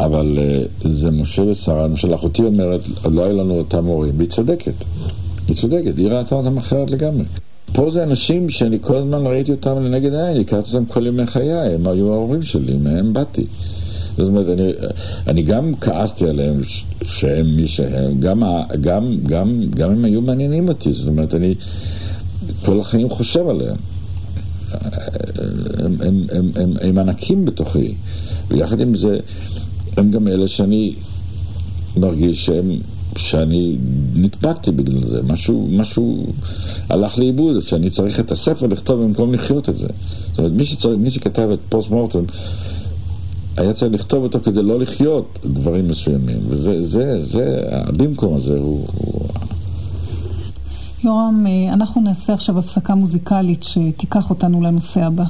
אבל uh, זה משה ושרה, למשל אחותי אומרת, לא היו לנו אותם הורים, והיא צודקת. היא צודקת, היא ראתה אותם אחרת לגמרי. פה זה אנשים שאני כל הזמן ראיתי אותם לנגד העין, הכרתי אותם כל ימי חיי, הם היו ההורים שלי, מהם באתי. זאת אומרת, אני, אני גם כעסתי עליהם שהם מי שהם, גם, גם, גם, גם הם היו מעניינים אותי, זאת אומרת, אני כל החיים חושב עליהם. הם, הם, הם, הם, הם ענקים בתוכי, ויחד עם זה, הם גם אלה שאני מרגיש שהם שאני נדבקתי בגלל זה, משהו, משהו הלך לאיבוד, שאני צריך את הספר לכתוב במקום לחיות את זה. זאת אומרת, מי, שצריך, מי שכתב את פוסט מורטון, היה צריך לכתוב אותו כדי לא לחיות דברים מסוימים, וזה, זה, זה, במקום הזה. הוא... יורם, אה, אנחנו נעשה עכשיו הפסקה מוזיקלית שתיקח אותנו לנושא הבא.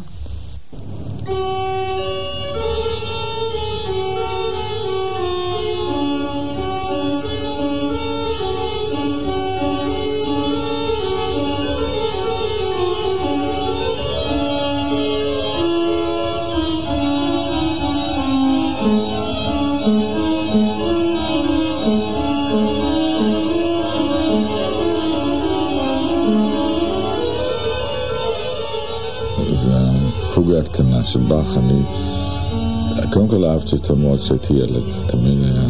הקטנה של באך, אני קודם כל אהבתי אותו מאוד כשהייתי ילד, תמיד היה...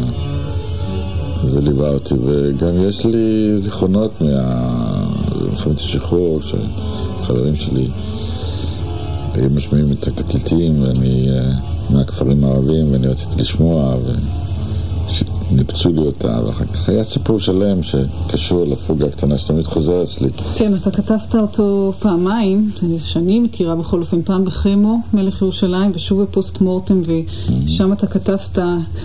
זה ליווה אותי, וגם יש לי זיכרונות ממלחמת השחרור, שחברים שלי היו משמיעים את התקליטים, ואני מהכפרים הערבים, ואני רציתי לשמוע, ו... ניפצו לי אותה, ואחר כך היה סיפור שלם שקשור לפוגה הקטנה שתמיד חוזר אצלי. כן, אתה כתבת אותו פעמיים, שאני מכירה בכל אופן, פעם בחמו, מלך ירושלים, ושוב בפוסט מורטם, ושם אתה כתבת,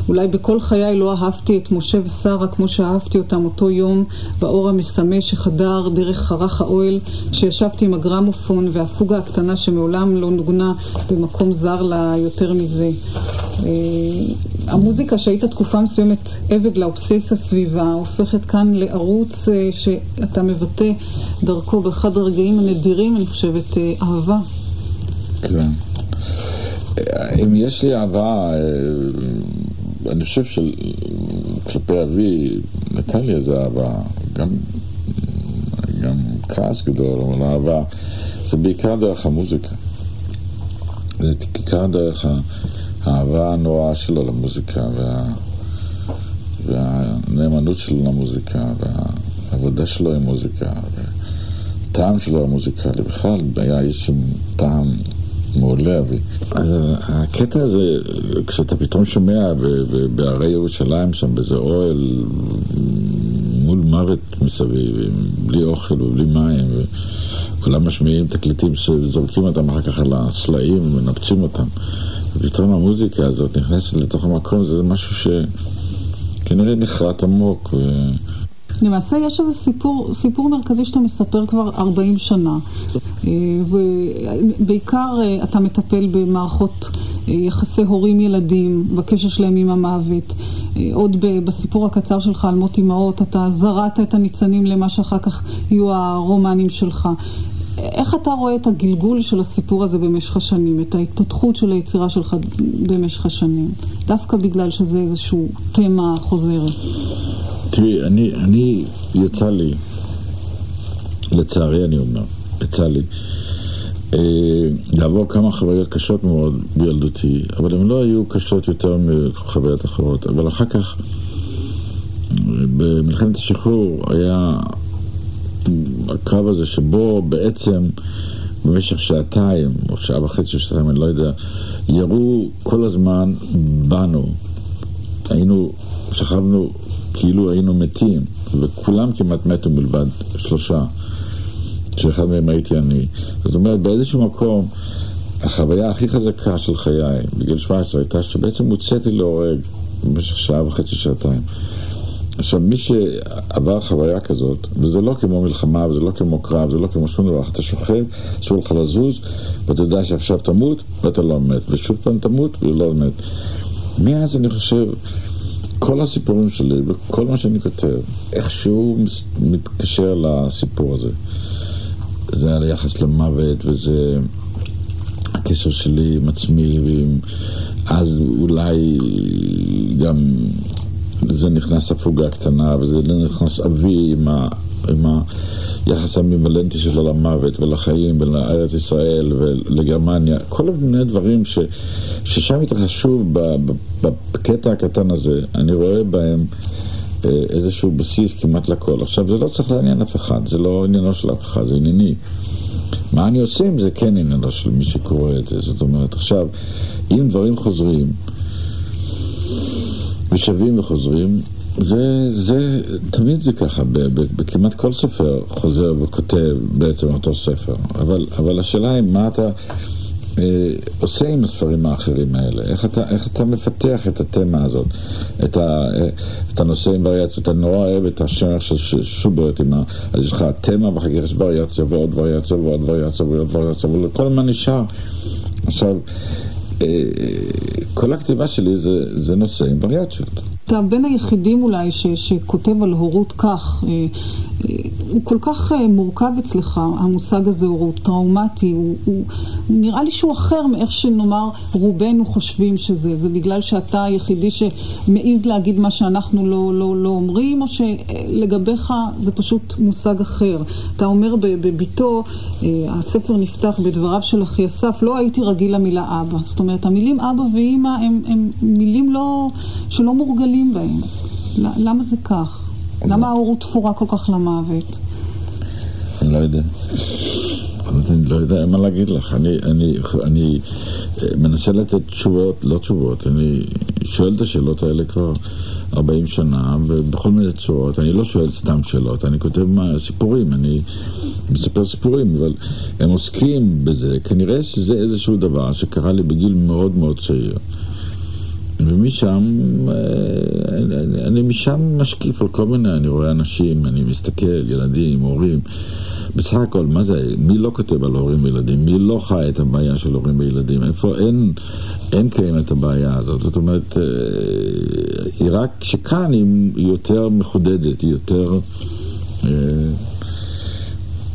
אולי בכל חיי לא אהבתי את משה ושרה כמו שאהבתי אותם אותו יום באור המסמא שחדר דרך חרך האוהל, כשישבתי עם הגרמופון והפוגה הקטנה שמעולם לא נוגנה במקום זר לה יותר מזה. המוזיקה שהיית תקופה מסוימת עבד לאובססיה סביבה, הופכת כאן לערוץ שאתה מבטא דרכו באחד הרגעים הנדירים, אני חושבת, אהבה. כן. אם יש לי אהבה, אני חושב שכלפי אבי, נתן לי איזו אהבה, גם, גם כעס גדול, אבל אהבה, זה בעיקר דרך המוזיקה. זה בעיקר דרך ה... האהבה הנוראה שלו למוזיקה וה... והנאמנות שלו למוזיקה והעבודה שלו עם מוזיקה והטעם שלו למוזיקה, בכלל היה איזשהו טעם מעולה אבי. אז הקטע הזה, כשאתה פתאום שומע בהרי ירושלים שם, באיזה אוהל מול מוות מסביב, בלי אוכל ובלי מים, וכולם משמיעים תקליטים שזורקים אותם אחר כך על הסלעים ומנפצים אותם. ופתאום המוזיקה הזאת נכנסת לתוך המקום, זה משהו שכנראה נחרט עמוק. ו... למעשה יש איזה סיפור, סיפור מרכזי שאתה מספר כבר 40 שנה, ובעיקר אתה מטפל במערכות יחסי הורים-ילדים, בקשר שלהם עם המוות. עוד בסיפור הקצר שלך על מות אמהות, אתה זרעת את הניצנים למה שאחר כך יהיו הרומנים שלך. איך אתה רואה את הגלגול של הסיפור הזה במשך השנים, את ההתפתחות של היצירה שלך במשך השנים, דווקא בגלל שזה איזשהו תמה חוזרת? תראי, אני, אני, יצא לי, לצערי אני אומר, יצא לי, אה, לעבור כמה חוויות קשות מאוד בילדותי, אבל הן לא היו קשות יותר מחוויות אחרות, אבל אחר כך, במלחמת השחרור היה הקרב הזה שבו בעצם במשך שעתיים, או שעה וחצי או שעתיים, אני לא יודע, ירו כל הזמן בנו. היינו, שכבנו כאילו היינו מתים, וכולם כמעט מתו מלבד שלושה, שאחד מהם הייתי אני. זאת אומרת, באיזשהו מקום, החוויה הכי חזקה של חיי, בגיל 17, הייתה שבעצם הוצאתי להורג במשך שעה וחצי, שעתיים. עכשיו, מי שעבר חוויה כזאת, וזה לא כמו מלחמה, וזה לא כמו קרב, זה לא כמו שום דבר, אתה שוכב, אסור לך לזוז, ואתה יודע שעכשיו תמות, ואתה לא מת, ושוב פעם תמות, ולא מת. מאז אני חושב, כל הסיפורים שלי, וכל מה שאני כותב, איכשהו מתקשר לסיפור הזה. זה על היחס למוות, וזה הקשר שלי עם עצמי, ועם... אז אולי גם לזה נכנס הפוגה הקטנה, וזה נכנס אבי עם, ה, עם היחס האמיבלנטי שלו למוות ולחיים ולארץ ישראל ולגרמניה, כל מיני דברים ש, ששם התרחשו בקטע הקטן הזה, אני רואה בהם אה, איזשהו בסיס כמעט לכל. עכשיו, זה לא צריך לעניין אף אחד, זה לא עניינו של אף אחד, זה ענייני. מה אני עושה עם זה כן עניינו של מי שקורא את זה. זאת אומרת, עכשיו, אם דברים חוזרים, ושבים וחוזרים, זה, זה, תמיד זה ככה, בכמעט כל ספר חוזר וכותב בעצם אותו ספר, אבל, אבל השאלה היא מה אתה אה, עושה עם הספרים האחרים האלה, איך אתה, איך אתה מפתח את התמה הזאת, את, ה, אה, את הנושא עם וריאציות, אני נורא אוהב את השער של שוברט, עם ה, אז יש לך תמה ואחר כך יש וריאציה ועוד וריאציה ועוד וריאציה ועוד וריאציה, וכל הזמן נשאר. עכשיו, כל הכתיבה שלי זה, זה נושא עם וריאציות. אתה בין היחידים אולי ש, שכותב על הורות כך. אה, אה, הוא כל כך אה, מורכב אצלך, המושג הזה הוא טראומטי, הוא, הוא, הוא נראה לי שהוא אחר מאיך שנאמר רובנו חושבים שזה. זה בגלל שאתה היחידי שמעז להגיד מה שאנחנו לא, לא, לא אומרים, או שלגביך זה פשוט מושג אחר. אתה אומר בביתו, הספר נפתח בדבריו של אחי אסף, לא הייתי רגיל למילה אבא. זאת אומרת, המילים אבא ואימא הם מילים לא, שלא מורגלים בהם. למה זה כך? למה ההורות תפורה כל כך למוות? אני לא יודע. אני לא יודע מה להגיד לך. אני, אני, אני אה, מנסה לתת תשובות, לא תשובות, אני שואל את השאלות האלה כבר 40 שנה, ובכל מיני צורות. אני לא שואל סתם שאלות, אני כותב מה, סיפורים, אני מספר סיפורים, אבל הם עוסקים בזה. כנראה שזה איזשהו דבר שקרה לי בגיל מאוד מאוד צעיר. ומשם, אה, אני משם משקיף על כל מיני, אני רואה אנשים, אני מסתכל, ילדים, הורים. בסך הכל, מה זה, מי לא כותב על הורים וילדים? מי לא חי את הבעיה של הורים וילדים? איפה אין, אין קיימת הבעיה הזאת? זאת אומרת, אה, היא רק שכאן היא יותר מחודדת, היא יותר... אה,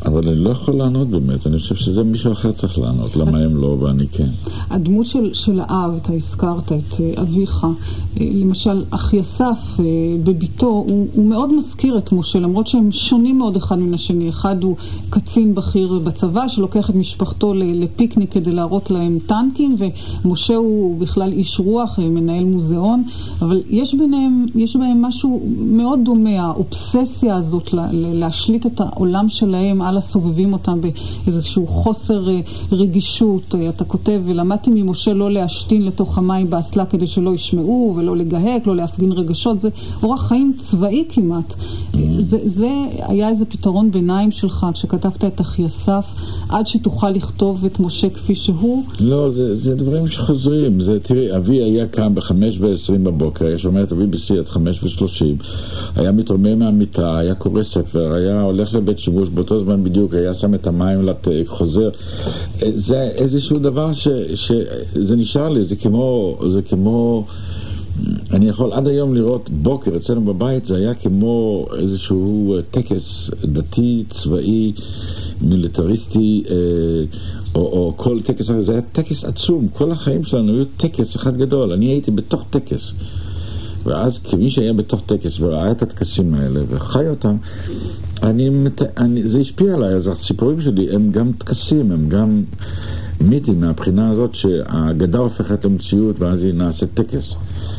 אבל אני לא יכול לענות באמת, אני חושב שזה מישהו אחר צריך לענות, למה הם לא ואני כן. הדמות של, של האב, אתה הזכרת את אה, אביך, אה, למשל, אחי אסף אה, בביתו, הוא, הוא מאוד מזכיר את משה, למרות שהם שונים מאוד אחד מן השני. אחד הוא קצין בכיר בצבא, שלוקח את משפחתו לפיקניק כדי להראות להם טנקים, ומשה הוא בכלל איש רוח, מנהל מוזיאון, אבל יש ביניהם, יש בהם משהו מאוד דומה, האובססיה הזאת להשליט את העולם שלהם הסובבים אותם באיזשהו חוסר אה, רגישות. אה, אתה כותב, ולמדתי ממשה לא להשתין לתוך המים באסלה כדי שלא ישמעו ולא לגהק, לא להפגין רגשות. זה אורח חיים צבאי כמעט. Mm-hmm. זה, זה היה איזה פתרון ביניים שלך כשכתבת את אחי אסף, עד שתוכל לכתוב את משה כפי שהוא? לא, זה, זה דברים שחוזרים. זה, תראי, אבי היה קם בחמש ועשרים בבוקר, היה שומע את אבי בשיא עד חמש ושלושים, היה מתרומם מהמיטה, היה קורא ספר, היה הולך לבית שימוש באותו זמן בדיוק, היה שם את המים לת... חוזר. זה איזשהו דבר ש... שזה נשאר לי, זה כמו... זה כמו... אני יכול עד היום לראות בוקר אצלנו בבית, זה היה כמו איזשהו טקס דתי, צבאי, מיליטריסטי, אה, או, או כל טקס אחר, זה היה טקס עצום, כל החיים שלנו היו טקס אחד גדול, אני הייתי בתוך טקס. ואז כמי שהיה בתוך טקס וראה את הטקסים האלה וחי אותם, אני, אני, זה השפיע עליי, אז הסיפורים שלי הם גם טקסים, הם גם מיתים מהבחינה הזאת שהאגדה הופכת למציאות ואז היא נעשית טקס.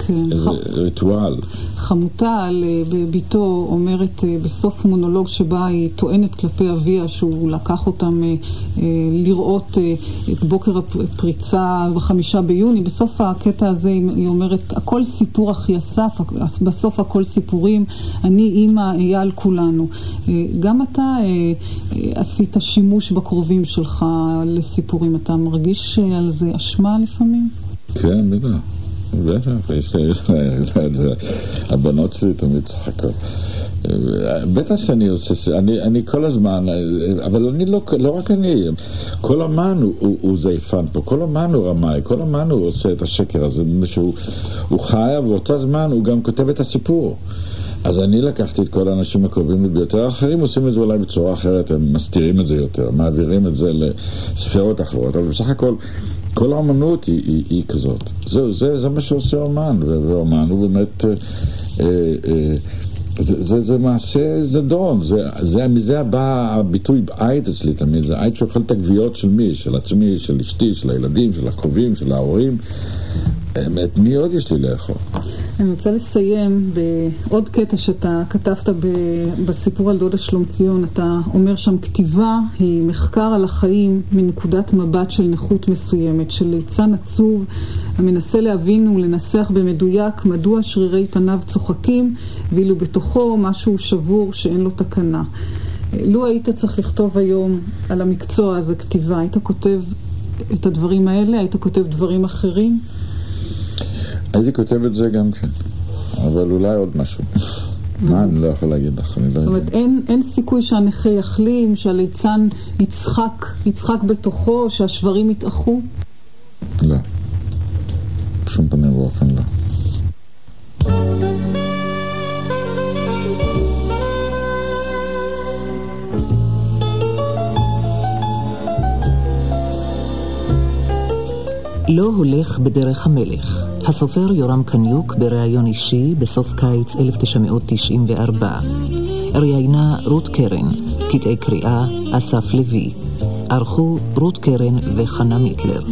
כן. איזה ח... ריטואל. חמותה על אה, ביתו אומרת אה, בסוף מונולוג שבה היא טוענת כלפי אביה שהוא לקח אותם אה, לראות את בוקר הפריצה בחמישה ביוני. בסוף הקטע הזה היא אומרת, הכל סיפור אחי אסף, בסוף הכל סיפורים, אני אימא אייל כולנו. גם אתה עשית שימוש בקרובים שלך לסיפורים, אתה מרגיש על זה אשמה לפעמים? כן, בטח. בטח, הבנות שלי תמיד צוחקות. בטח שאני עושה, אני, אני כל הזמן, אבל אני לא, לא רק אני, כל אמן הוא, הוא, הוא זייפן פה, כל אמן הוא רמאי, כל אמן הוא עושה את השקר הזה, שהוא הוא חי, ובאותו זמן הוא גם כותב את הסיפור. אז אני לקחתי את כל האנשים הקרובים לי ביותר, האחרים עושים את זה אולי בצורה אחרת, הם מסתירים את זה יותר, מעבירים את זה לספירות אחרות, אבל בסך הכל כל האמנות היא, היא, היא כזאת. זה, זה, זה מה שעושה אומן, ואומן הוא באמת... אה, אה, אה, זה, זה, זה מעשה זדון, זה, זה, מזה בא הביטוי עייד אצלי תמיד, זה עייד שאוכל את הגוויות של מי? של עצמי, של אשתי, של הילדים, של הקרובים, של ההורים. את מי עוד יש לי לאכול? אני רוצה לסיים בעוד קטע שאתה כתבת בסיפור על דודה שלומציון. אתה אומר שם, כתיבה היא מחקר על החיים מנקודת מבט של נכות מסוימת, של ליצן עצוב המנסה להבין ולנסח במדויק מדוע שרירי פניו צוחקים, ואילו בתוכו משהו שבור שאין לו תקנה. לו היית צריך לכתוב היום על המקצוע הזה כתיבה, היית כותב את הדברים האלה? היית כותב דברים אחרים? הייתי כותב את זה גם כן, אבל אולי עוד משהו. מה, אני לא יכול להגיד לך, אני לא יודע. זאת אומרת, אין, אין סיכוי שהנכה יחלים, שהליצן יצחק, יצחק בתוכו, שהשברים יתאחו? לא. בשום פנים ואופן לא. לא הולך בדרך המלך. הסופר יורם קניוק בריאיון אישי בסוף קיץ 1994. ראיינה רות קרן, קטעי קריאה אסף לוי. ערכו רות קרן וחנה מיטלר.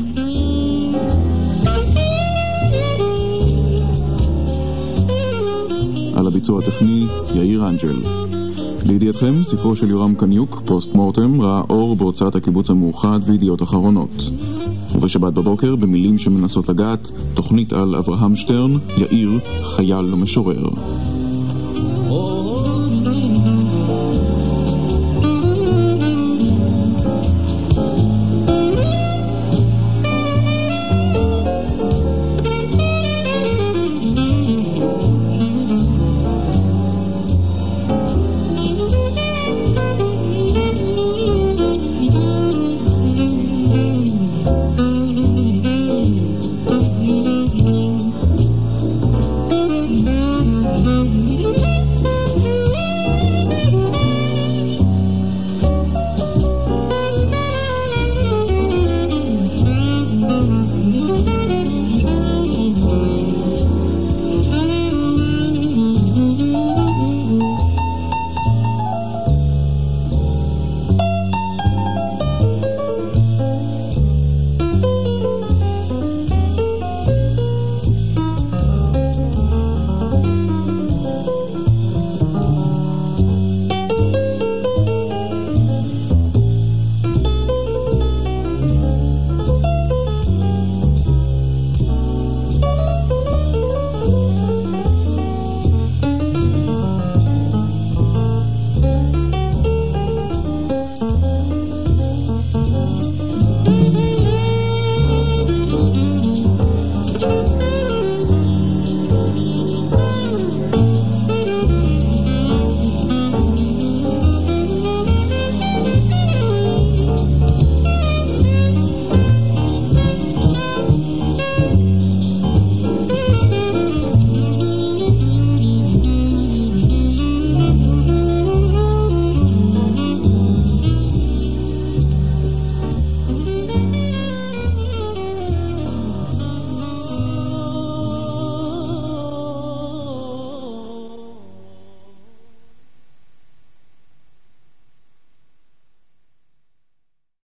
על הביצוע הטכני יאיר אנג'ל. לידיעתכם, ספרו של יורם קניוק, פוסט מורטם, ראה אור בהוצאת הקיבוץ המאוחד וידיעות אחרונות. ובשבת בבוקר, במילים שמנסות לגעת, תוכנית על אברהם שטרן, יאיר, חייל ומשורר.